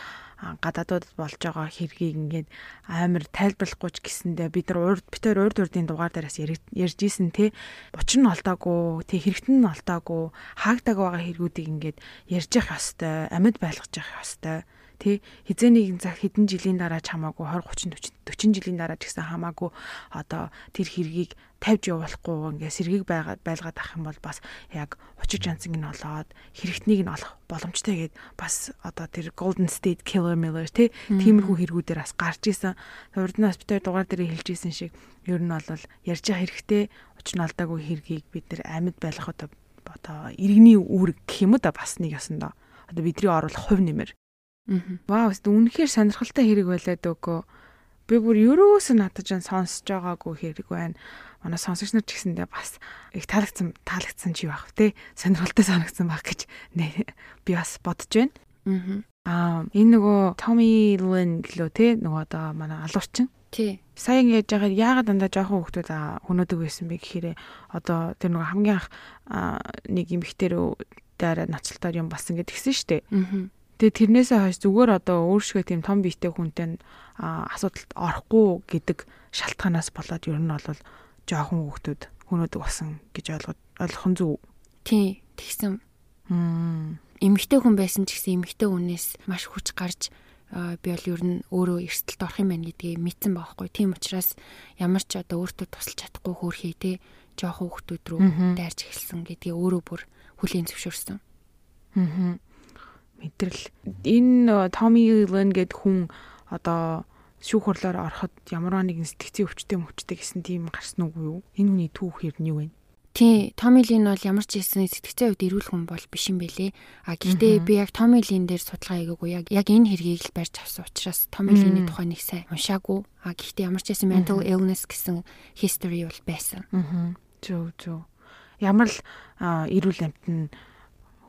Speaker 1: гадаадууд болж байгаа хэргийг ингээд амар тайлбарлахгүй ч гэсэндээ бид нар урд битэр урд урдын дугаар дээрээс ярьж исэн те учир нь олдоогүй те хэрэгтэн нь олдоогүй хаагдаг байгаа хэрэгүүдийг ингээд ярьж явах ёстой амьд байлгаж явах ёстой тий хизээ нэгэн цаг хэдэн жилийн дараа ч хамаагүй 20 30 40 жилийн дараа ч гэсэн хамаагүй одоо тэр хэргийг тавьж явуулахгүй ингээ сэргийг байгаад байлгаад ах юм бол бас яг учир жанцыг нь олоод хэрэгтнийг нь олох боломжтой гэд бас одоо тэр Golden State Killer Miller тий тиймэрхүү хэрэгүүдээр бас гарч исэн урднаас битэр дугаар дээр хэлж исэн шиг ер нь бол ярьж байгаа хэрэгтэй учир нь алдаагүй хэргийг бид нэр амьд байлгах одоо одоо иргэний үүрэг гэх юм да бас нэг ясандаа одоо бидний оруулах хувь нэмэр Вау, үнэхээр сонирхолтой хэрэг байлаад өгөө. Би бүр ерөөсөө надад жан сонсож байгаагүй хэрэг байна. Манай сонсогч нар ч гэсэндээ бас их таалагдсан таалагдсан чи байх те. Сонирхолтой санагдсан байх гэж би бас бодож байна. Аа, энэ нөгөө Tommy Lynn гэлөө те нөгөө одоо манай алуурчин.
Speaker 2: Тий.
Speaker 1: Сая ингэж яагаад яагаад дандаа жоохон хүмүүс хөнөөдөг байсан бэ гэхээр одоо тэр нөгөө хамгийн анх нэг эмэгтэй рүү дараа ноцтолтоор юм болсон гэд гисэн штэ. Аа Тэгээ тэрнээсээ хойш зүгээр одоо өөршгөө тийм том биетэй хүнтэй асуудалд орохгүй гэдэг шалтгаанаас болоод ер нь бол жоохон хүүхдүүд хүнөөдөг болсон гэж ойлгоод ойлгох нь зөв.
Speaker 2: Тий, тэгсэн. Эмэгтэй хүн байсан ч гэсэн эмэгтэй хүнээс маш хүч гарч би бол ер нь өөрөө эрсдэлд орох юм байна гэдгийг мэдсэн байхгүй. Тийм учраас ямар ч одоо өөртөө тусалж чадахгүй хөөрхий те жоохон хүүхдүүд рүү дайрч эхэлсэн гэдгийг өөрөө бүр хүлийн зөвшөөрсөн.
Speaker 1: Аа мэдрэл энэ Томи Лен гэд хүн одоо шүүх хурлаар ороход ямар нэгэн сэтгцийн өвчтэй мөвчтэй гэсэн тийм гарсан уу юу? Энэ хүний түүх ер нь юу вэ?
Speaker 2: Тий, Томи Лин бол ямар ч хэлсэн сэтгцийн хувьд эрүүл хүн бол биш юм бэлээ. А гэхдээ би яг Томи Лин дээр судалгаа хийгээгүй яг яг энэ хэргийг л барьж авсан учраас Томи Линий тухай нэг сайн уншаагүй. А гэхдээ ямар ч хэлсэн mental illness гэсэн history бол байсан.
Speaker 1: Аа. Зөв зөв. Ямар л эрүүл амьтан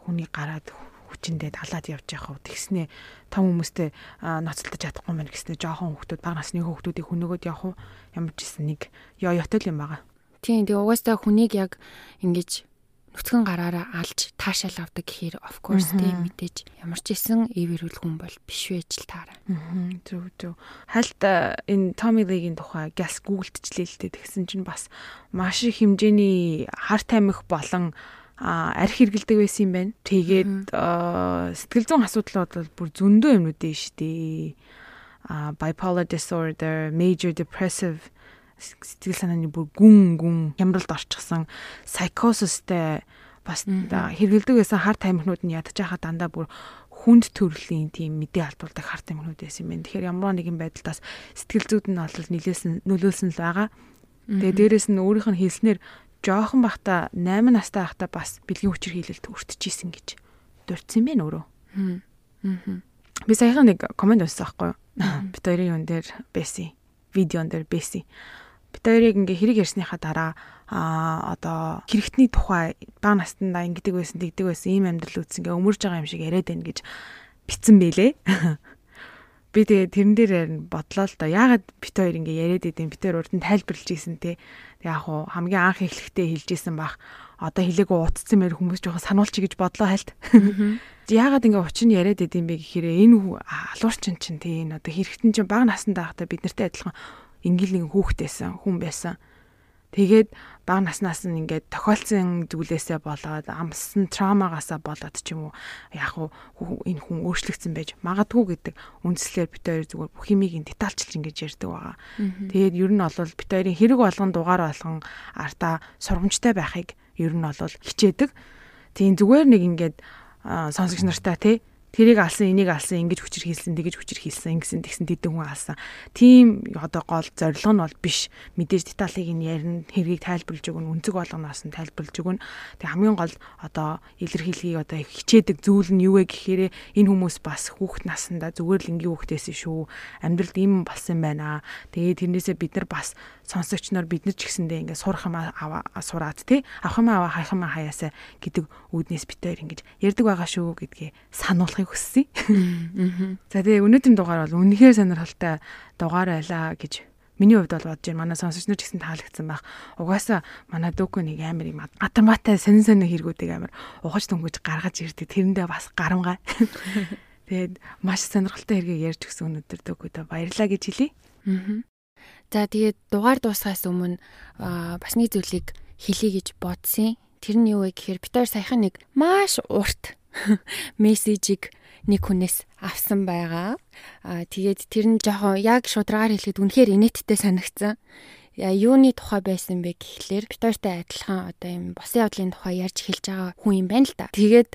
Speaker 1: хүний гараад хүчиндээ талаад явж явах уу тэгснээ том хүмүүстэй ноцтолдож чадахгүй мэн гэснээ жоохон хүмүүс бага насны хүмүүсийг хүнөөгөөд явах ямар ч гэсэн нэг ёо ётой юм байгаа.
Speaker 2: Тийм тэгээ угаасаа хүнийг яг ингэж нүцгэн гараараа алж таашаал авдаг гэхээр of course тийм мэдээж ямар ч исэн эвэрүүл хүн бол биш байж л таараа.
Speaker 1: Зөв зөв. Хальт энэ Tommy Lee-гийн тухай газ гуглдчихлээ л дээ тэгсэн чинь бас маш их хэмжээний хар тамхи болон арх хэргэлдэг байсан юм байна. Тэгээд сэтгэл зүйн асуудлууд бол бүр зөндөө юмнууд дээ шүү дээ. А bipolar disorder, major depressive сэтгэл санааны бүр гүн гүн хямралд орчихсан psychosisтэй бас хэргэлдэг байсан хар тамхинууд нь ядаж байхад дандаа бүр хүнд төрлийн тийм мэдээ алдуулдаг хар тамхинууд байсан юм байна. Тэгэхээр ямар нэгэн байдлаас сэтгэл зүйд нь бол нөлөөсөн нөлөөлсөн л байгаа. Тэгээ дээрэс нь өөрийнх нь хэлснээр жоохон бахта 8 настай байхдаа бас бэлгийн хүчээр хийлэлт өртчихсэн гэж дурдсан юм байна өөрөө. Аа. Би саяхан нэг комент өгсөн байхгүй юу? Бид хоёрын юун дээр байсан. Видеон дээр байсан бит хоёрыг ингээ хэрэг ярьсныхаа дараа а одоо хэрэгтний тухай бага настанда ингэдэг байсан тэгдэг байсан ийм амьдрал үүсэн ингээ өмөрж байгаа юм шиг яриад байна гэж битсэн бэлээ. Би тэгээ тэрэн дээр бодлоо л да яагаад бит хоёр ингээ яриад идэв бит хоёр урд нь тайлбарлаж ийсэн те. Яг уу хамгийн анх эхлэхдээ хэлж ийсэн бах одоо хэлээгүй утцсан мэр хүмүүс жоохон сануулчих гэж бодлоо хальт. Яагаад ингээ учин яриад идэм бэ гэхээр энэ алуурчин чинь те энэ одоо хэрэгтэн чинь бага насандаа байхдаа бид нартай адилхан ингээл нэг хүүхдээсэн хүн байсан. Тэгээд бага наснаас нь ингээд тохиолдсон зүйлээсээ болоод амссан траумагаасаа болоод ч юм уу яг уу энэ хүн өөрчлөгдсөн байж магадгүй гэдэг үндслээр бид хоёр зүгээр бүх юмыг ин детальчилж ингэж ярьдаг байгаа. Тэгээд ер нь бол бид хоёрын хэрэг болгон дугаар болгон артаа сургамжтай байхыг ер нь бол хичээдэг. Тийм зүгээр нэг ингээд сонсогч нартай тий тэрийг алсан энийг алсан ингэж хүчээр хийлсэн тэгэж хүчээр хийлсэн ингэсэн тэгсэн тэдэн хүн алсан. Тийм одоо гол зорилго нь бол биш. Мэдээж деталыг нь ярина, хэргийг тайлбарлаж өгнө, үнцэг болгоноос нь тайлбарлаж өгнө. Тэг хамгийн гол одоо илэрхийлгийг одоо хичээдэг зүйл нь юу вэ гэхээр энэ хүмүүс бас хүүхэд насндаа зүгээр л энгийн хүүхдээс шүү. Амьдралд ийм болсон байна. Тэгээд тэрнээсээ бид нар бас сонсогч нар бид нар ч гэсэндээ ингээд сурах юм аваа сураад тий авах юм аваа хайх юм хаяасаа гэдэг үүднээс хоёр ингэж ярддаг байгаа шүү гэдгээ сануулахыг хүссэн. За тэгээ өнөөдрийн дугаар бол үнэхээр сонирхолтой дугаар байлаа гэж Миний хувьд бол бодож байна. Манай сонсогч нар ч гэсэн таалагдсан байх. Угаасаа манай дүүкөө нэг амар юм автоматтай сонин сонин хэрэгүүдийг амар ухаж дөнгөж гаргаж ирдэг. Тэрэндээ бас гарамгай. Тэгээд маш сонирхолтой хэрэгийг ярьж өгсөн өнөөдөр дүүкөөдөө баярлалаа гэж хэлье. Аа.
Speaker 2: За тэгээд дугаар дуусгаас өмнө бас нэг зүйлийг хэлье гэж бодсон. Тэр нь юу вэ гэхээр бид хоёр саяхан нэг маш урт мессежийг нэг хүнээс авсан байгаа. Аа тэгээд тэр нь жоохон яг шударгаар хэлэхэд үнэхээр инээдтэй санагдсан. Юуны тухай байсан бэ гэхлээр хоёртай адилхан одоо юм босын явдлын тухай ярьж хэлж байгаа хүн юм байна л да. Тэгээд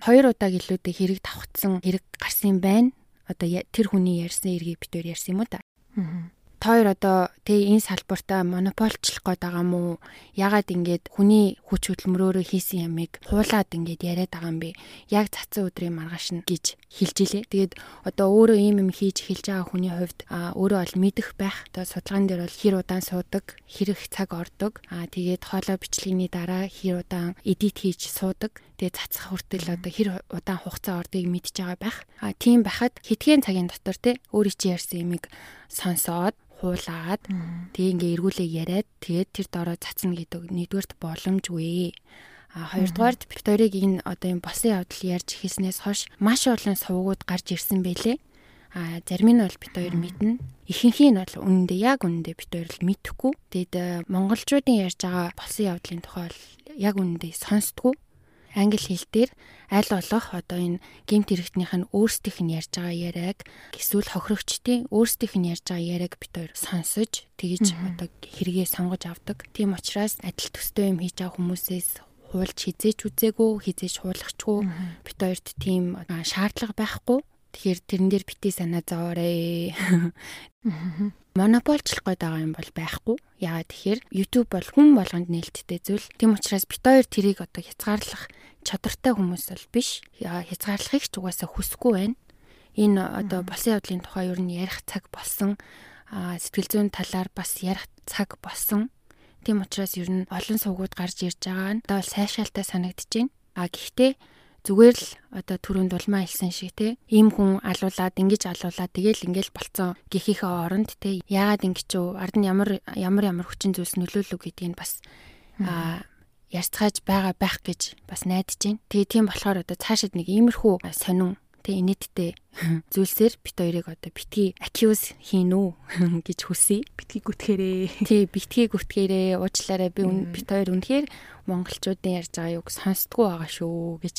Speaker 2: хоёр удаа гэлүүдээ хэрэг давхцсан хэрэг гарсан юм байна. Одоо тэр хүний ярьсан эргийг хоёр ярьсан юм уу та? Аа та хоёр одоо тэг энэ салбартаа монополчлох гээд байгаа мó. Ягаад ингээд хүний хүч хөдөлмөрөөрөө хийсэн ямыг хуулаад ингээд яриад байгаа юм бэ? Яг цацсан өдрийн маргааш нь гэж хэлж илээ. Тэгээд одоо өөрөө ийм юм хийж хэлж байгаа хүний хувьд өөрөө бол мэдэх байх. Одоо судалгаан дээр бол хэр удаан суудаг хэрэг цаг ордог. А тэгээд хоолой бичлэгний дараа хэр удаан эдит хийж суудаг. Тэгээ цацах хүртэл одоо хэр удаан хугацаа ордгийг мэдж байгаа байх. А тийм байхад хэдхэн цагийн дотор те өөрийн чи ярьсан юмыг сонсоод хуулаад тэгээ ингээ эргүүлээ яриад тэгээд тэр дороо цацна гэдэг нэгдүгээрт боломжгүй. А хоёрдугаарт Викторийг энэ одоо юм босын явдал ярьж хэлснээс хойш маш олон сувгууд гарч ирсэн байлээ. А зарим нь бол бит хоёр мэднэ. Ихэнх нь бол үнэндээ яг үнэндээ бит хоёр л мэдэхгүй. Тэгэд э, монголчуудын ярьж байгаа босын явдлын тухай бол яг үнэндээ сонсдгоо англи хэл дээр аль болох одоо энэ гемт хэрэгтнийх нь өөрсдийнх нь ярьж байгаа яриаг эсвэл хохирогчдын өөрсдийнх нь ярьж байгаа яриаг бид хоёр сонсож тэгэж одоо хэрэгээ сонгож авдаг. Тийм учраас адил төстэй юм хийж байгаа хүмүүсээс хуулж хизээч үзээгүй хизээч хуулахчгүй бид хоёрт тийм шаардлага байхгүй. Тэгэхээр тэрэн дээр бити санаа зовоорой. Монополчлох гээд байгаа юм бол байхгүй. Яагаад тэгэхээр YouTube бол хүн болгонд нээлттэй зүйл. Тийм учраас бит хоёр тэрийг одоо хязгаарлах чадвартай хүмүүс бол биш. Хязгаарлахыг ч угаасаа хүсэхгүй байна. Энэ одоо болсон явдлын тухай юу н ярих цаг болсон. Сэтгэл зүйн талаар бас ярих цаг болсон. Тийм учраас ер нь олон сувгууд гарч ирж байгаа нь одоо сайшаалтай санагдаж байна. А гэхдээ зүгээр л одоо түрүүнд улмаа хэлсэн шиг те ийм хүн алуулаад ингэж алуулаад тэгэл ингээл болцсон гихийнхээ оронд те яагаад ингэж үү ард нь ямар ямар ямар хүчин зүйлс нөлөөлөв гэдгийг бас а ярьцгааж байгаа байх гэж бас найдаж байна. Тэгээ тийм болохоор одоо цаашид нэг иймэрхүү сонин тэг инээдтэй зүйлсээр бит хоёрыг одоо битгий accuse хийн үү гэж хүсье.
Speaker 1: Битгий гүтгэрээ.
Speaker 2: Тий, битгий гүтгэрээ. Уучлаарай би бит хоёр үнэхээр монголчуудын ярьж байгаа юг сонсдгоо байгаа шүү гэж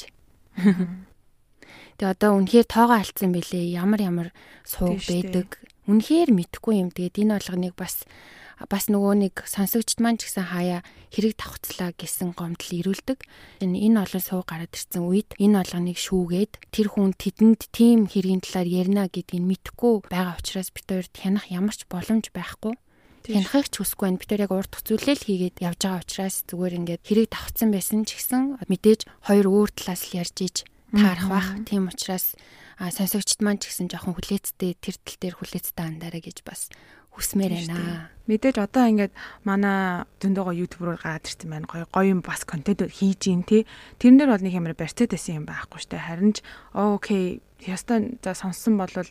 Speaker 2: Тэгээ одоо үнэхээр тоогоо алдсан бэлээ. Ямар ямар сууг байдаг. Үнэхээр мэдхгүй юм. Тэгээд энэ болгоныг бас бас нөгөө нэг сонсогчд маань ч гэсэн хаяа хэрэг давхцлаа гэсэн гомдол ирүүлдэг. Энэ олон суу гараад ирсэн үед энэ олгоныг шүүгээд тэр хүн тэдэнд тийм хэргийн талаар ярина гэдгийг мэдхгүй байгаа учраас бид хоёрт хянах ямар ч боломж байхгүй хянахыг ч хүсэхгүй байна. Би тэр яг урт зүйлэл хийгээд явж байгаа учраас зүгээр ингээд хэрэг давхцсан байсан ч гэсэн мэдээж хоёр өөр талаас л ярьж иж таарах бах. Тийм учраас а сонсогчд маань ч гэсэн жоохон хүлээцтэй тэр тал дээр хүлээцтэй андараа гэж бас хүсмээр байна.
Speaker 1: Мэдээж одоо ингээд манай зөндөөгөө YouTube руу гараад ирсэн байна. Гоё гоё юм бас контент хийж ийн тий. Тэрэн дээр бол нэг ямар барьцаад байсан юм байхгүй штэ. Харин ч окей, яста за сонссон болвол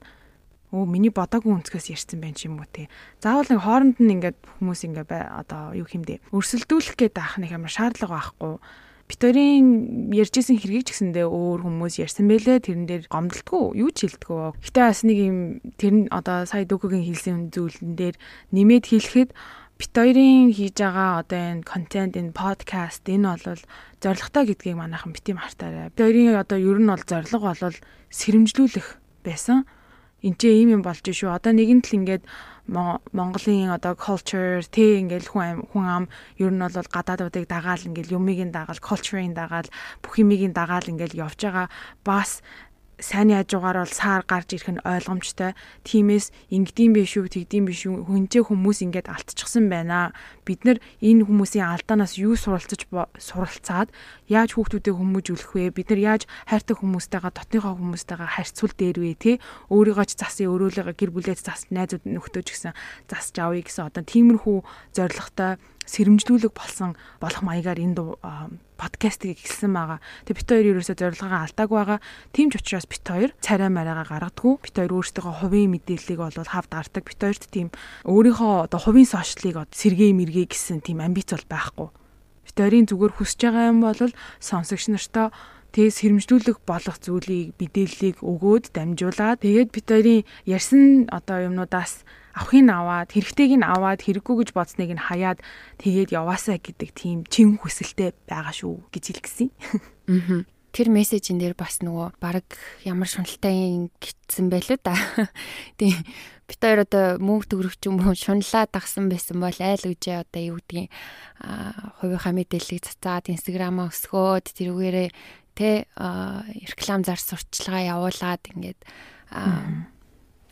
Speaker 1: өө миний бодоогүй өнцгөөс ярьсан байх юм уу те. Заавал нэг хооронд нь ингээд хүмүүс ингээд одоо юу хэмдэ өрсөлдүүлэх гээд авах нэг ямар шаардлага байхгүй. Битэрийн ярьжсэн хэргийг ч гэсэндээ өөр хүмүүс ярьсан байлээ. Тэрэн дээр гомдолтгүй юу ч хэлдэггүй. Гэтэ бас нэг юм тэр нь одоо сая дүүкөгийн хэлсэн зүйлэн дээр нэмээд хэлэхэд бит хоёрын хийж байгаа одоо энэ контент энэ подкаст энэ бол зоригтой гэдгийг манайхан бити мартаарай. Бит хоёрын одоо ер нь бол зориг бол сэрэмжлүүлэх байсан энэ ч ийм юм болж шүү. Одоо нэгэн тал ингээд Монголын одоо culture тэ ингээл хүн хүн ам ер нь бол гадаадуудыг дагаал ингээл юмыг нь дагаал culture-ыг дагаал бүх юмыг нь дагаал ингээл явж байгаа бас сайн яажуугаар бол саар гарч ирэх нь ойлгомжтой. Тимээс ингэдэм биш үү, тэгдэм биш үү, хүнчээ хүмүүс ингээд алдчихсан байна. Бид нар энэ хүмүүсийн алдаанаас юу суралцаж суралцаад яаж хүүхдүүдээ хүмүүжүүлэх вэ? Бид нар яаж хайртай хүмүүстэйгээ, дотныхоо хүмүүстэйгээ харьцуул дээр вэ, тэ? Өөрийгөө ч засъя, өөрөөлөгөө гэр бүлээс зас найзууд нөхдөөч гэсэн засч авъя гэсэн одоо тиймэрхүү зорилготой сэрэмжлүүлэг болсон болох маягаар энэ подкастыг эхэлсэн байгаа. Тэгээ бит хоёр ерөөсөө зорилгоо алдааг байгаа. Тийм ч учраас бит хоёр царай мараагаа гаргадаггүй. Бит хоёр өөрсдөө хувийн мэдээллийг бол хавд гардаг. Бит хоёрт тийм өөрийнхөө одоо хувийн сошиалыг сэргээ мэргээ гэсэн тийм амбиц бол байхгүй. Бит хоёрын зүгээр хүсэж байгаа юм бол сонсогч нартаа тэгээ сэрэмжлүүлэх болох зүйлийг мэдээллийг өгөөд дамжуулаад тэгээд бит хоёрын ярьсан одоо юмнуудаас авахыг аваад хэрэгтэйг нь аваад хэрэггүй гэж бодсныг нь хаяад тэгээд яваасаа гэдэг тийм чин хүсэлтэй байгаа шүү гэж хэлгэсэн.
Speaker 2: Аа. Тэр мессежин дээр бас нөгөө баг ямар шуналтай гитсэн байлуу да. Тийм бит хоёр одоо мөнгө төгрөгч юм уу шунлаад тагсан байсан бол айл үжээ одоо юу гэдгийг хувийнхаа мэдээллийг цацаад инстаграмаа өсгөөд тэрүүгээрээ тэ реклам зар сурталчилгаа явуулаад ингээд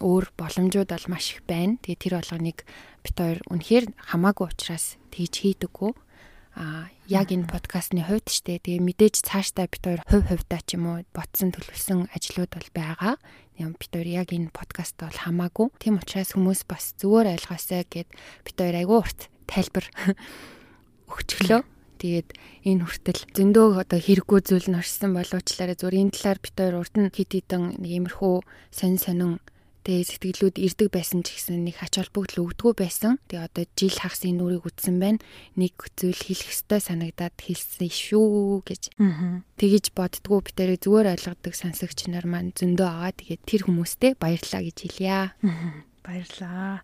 Speaker 2: өөр боломжууд бол маш их байна. Тэгээ тэр болгоныг бит хоёр үнэхээр хамаагүй учраас тэгж хийдэггүй. А яг энэ подкастны хувьд ч тэгээ мэдээж цаашдаа бит хоёр хувь хувьдаа ч юм уу ботсон төлөвлөсөн ажлууд бол байгаа. Юм бит хоёр яг энэ подкаст бол хамаагүй. Тийм учраас хүмүүс бас зүгээр ойлгоосай гэд бит хоёр айгүй урт тайлбар өгчлөө. Тэгээд энэ хүртэл зөндөө одоо хэрэггүй зүйл нь орсон боловчлаараа зүгээр энэ талаар бит хоёр урд нь хэд хэдэн нэг иймэрхүү сонин сонин Тэгээ сэтгэлүүд ирдэг байсан ч гэсэн нэг ач холбогдол өгдөггүй байсан. Тэгээ одоо жил хагас энэ нүрийг үтсэн байна. Нэг зүйл хэлэх ёстой санагдаад хэлсэн шүү гэж. Тэгэж боддгоо би тэрийг зүгээр ойлгодог сонсогч нар маань зөндөө аваа. Тэгээд тэр хүмүүстээ баярлалаа гэж хэлье.
Speaker 1: Баярлалаа.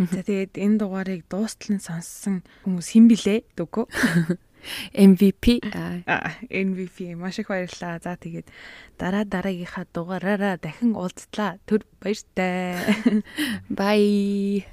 Speaker 1: За тэгээд энэ дугаарыг дуустал нь сонссон хүмүүс хэн блэ дөгөө?
Speaker 2: MVP
Speaker 1: MVP маш их баярлалаа. За тэгээд дараа дараагийнхаа дугаараараа дахин уулзлаа. Түр баяртай.
Speaker 2: Bye.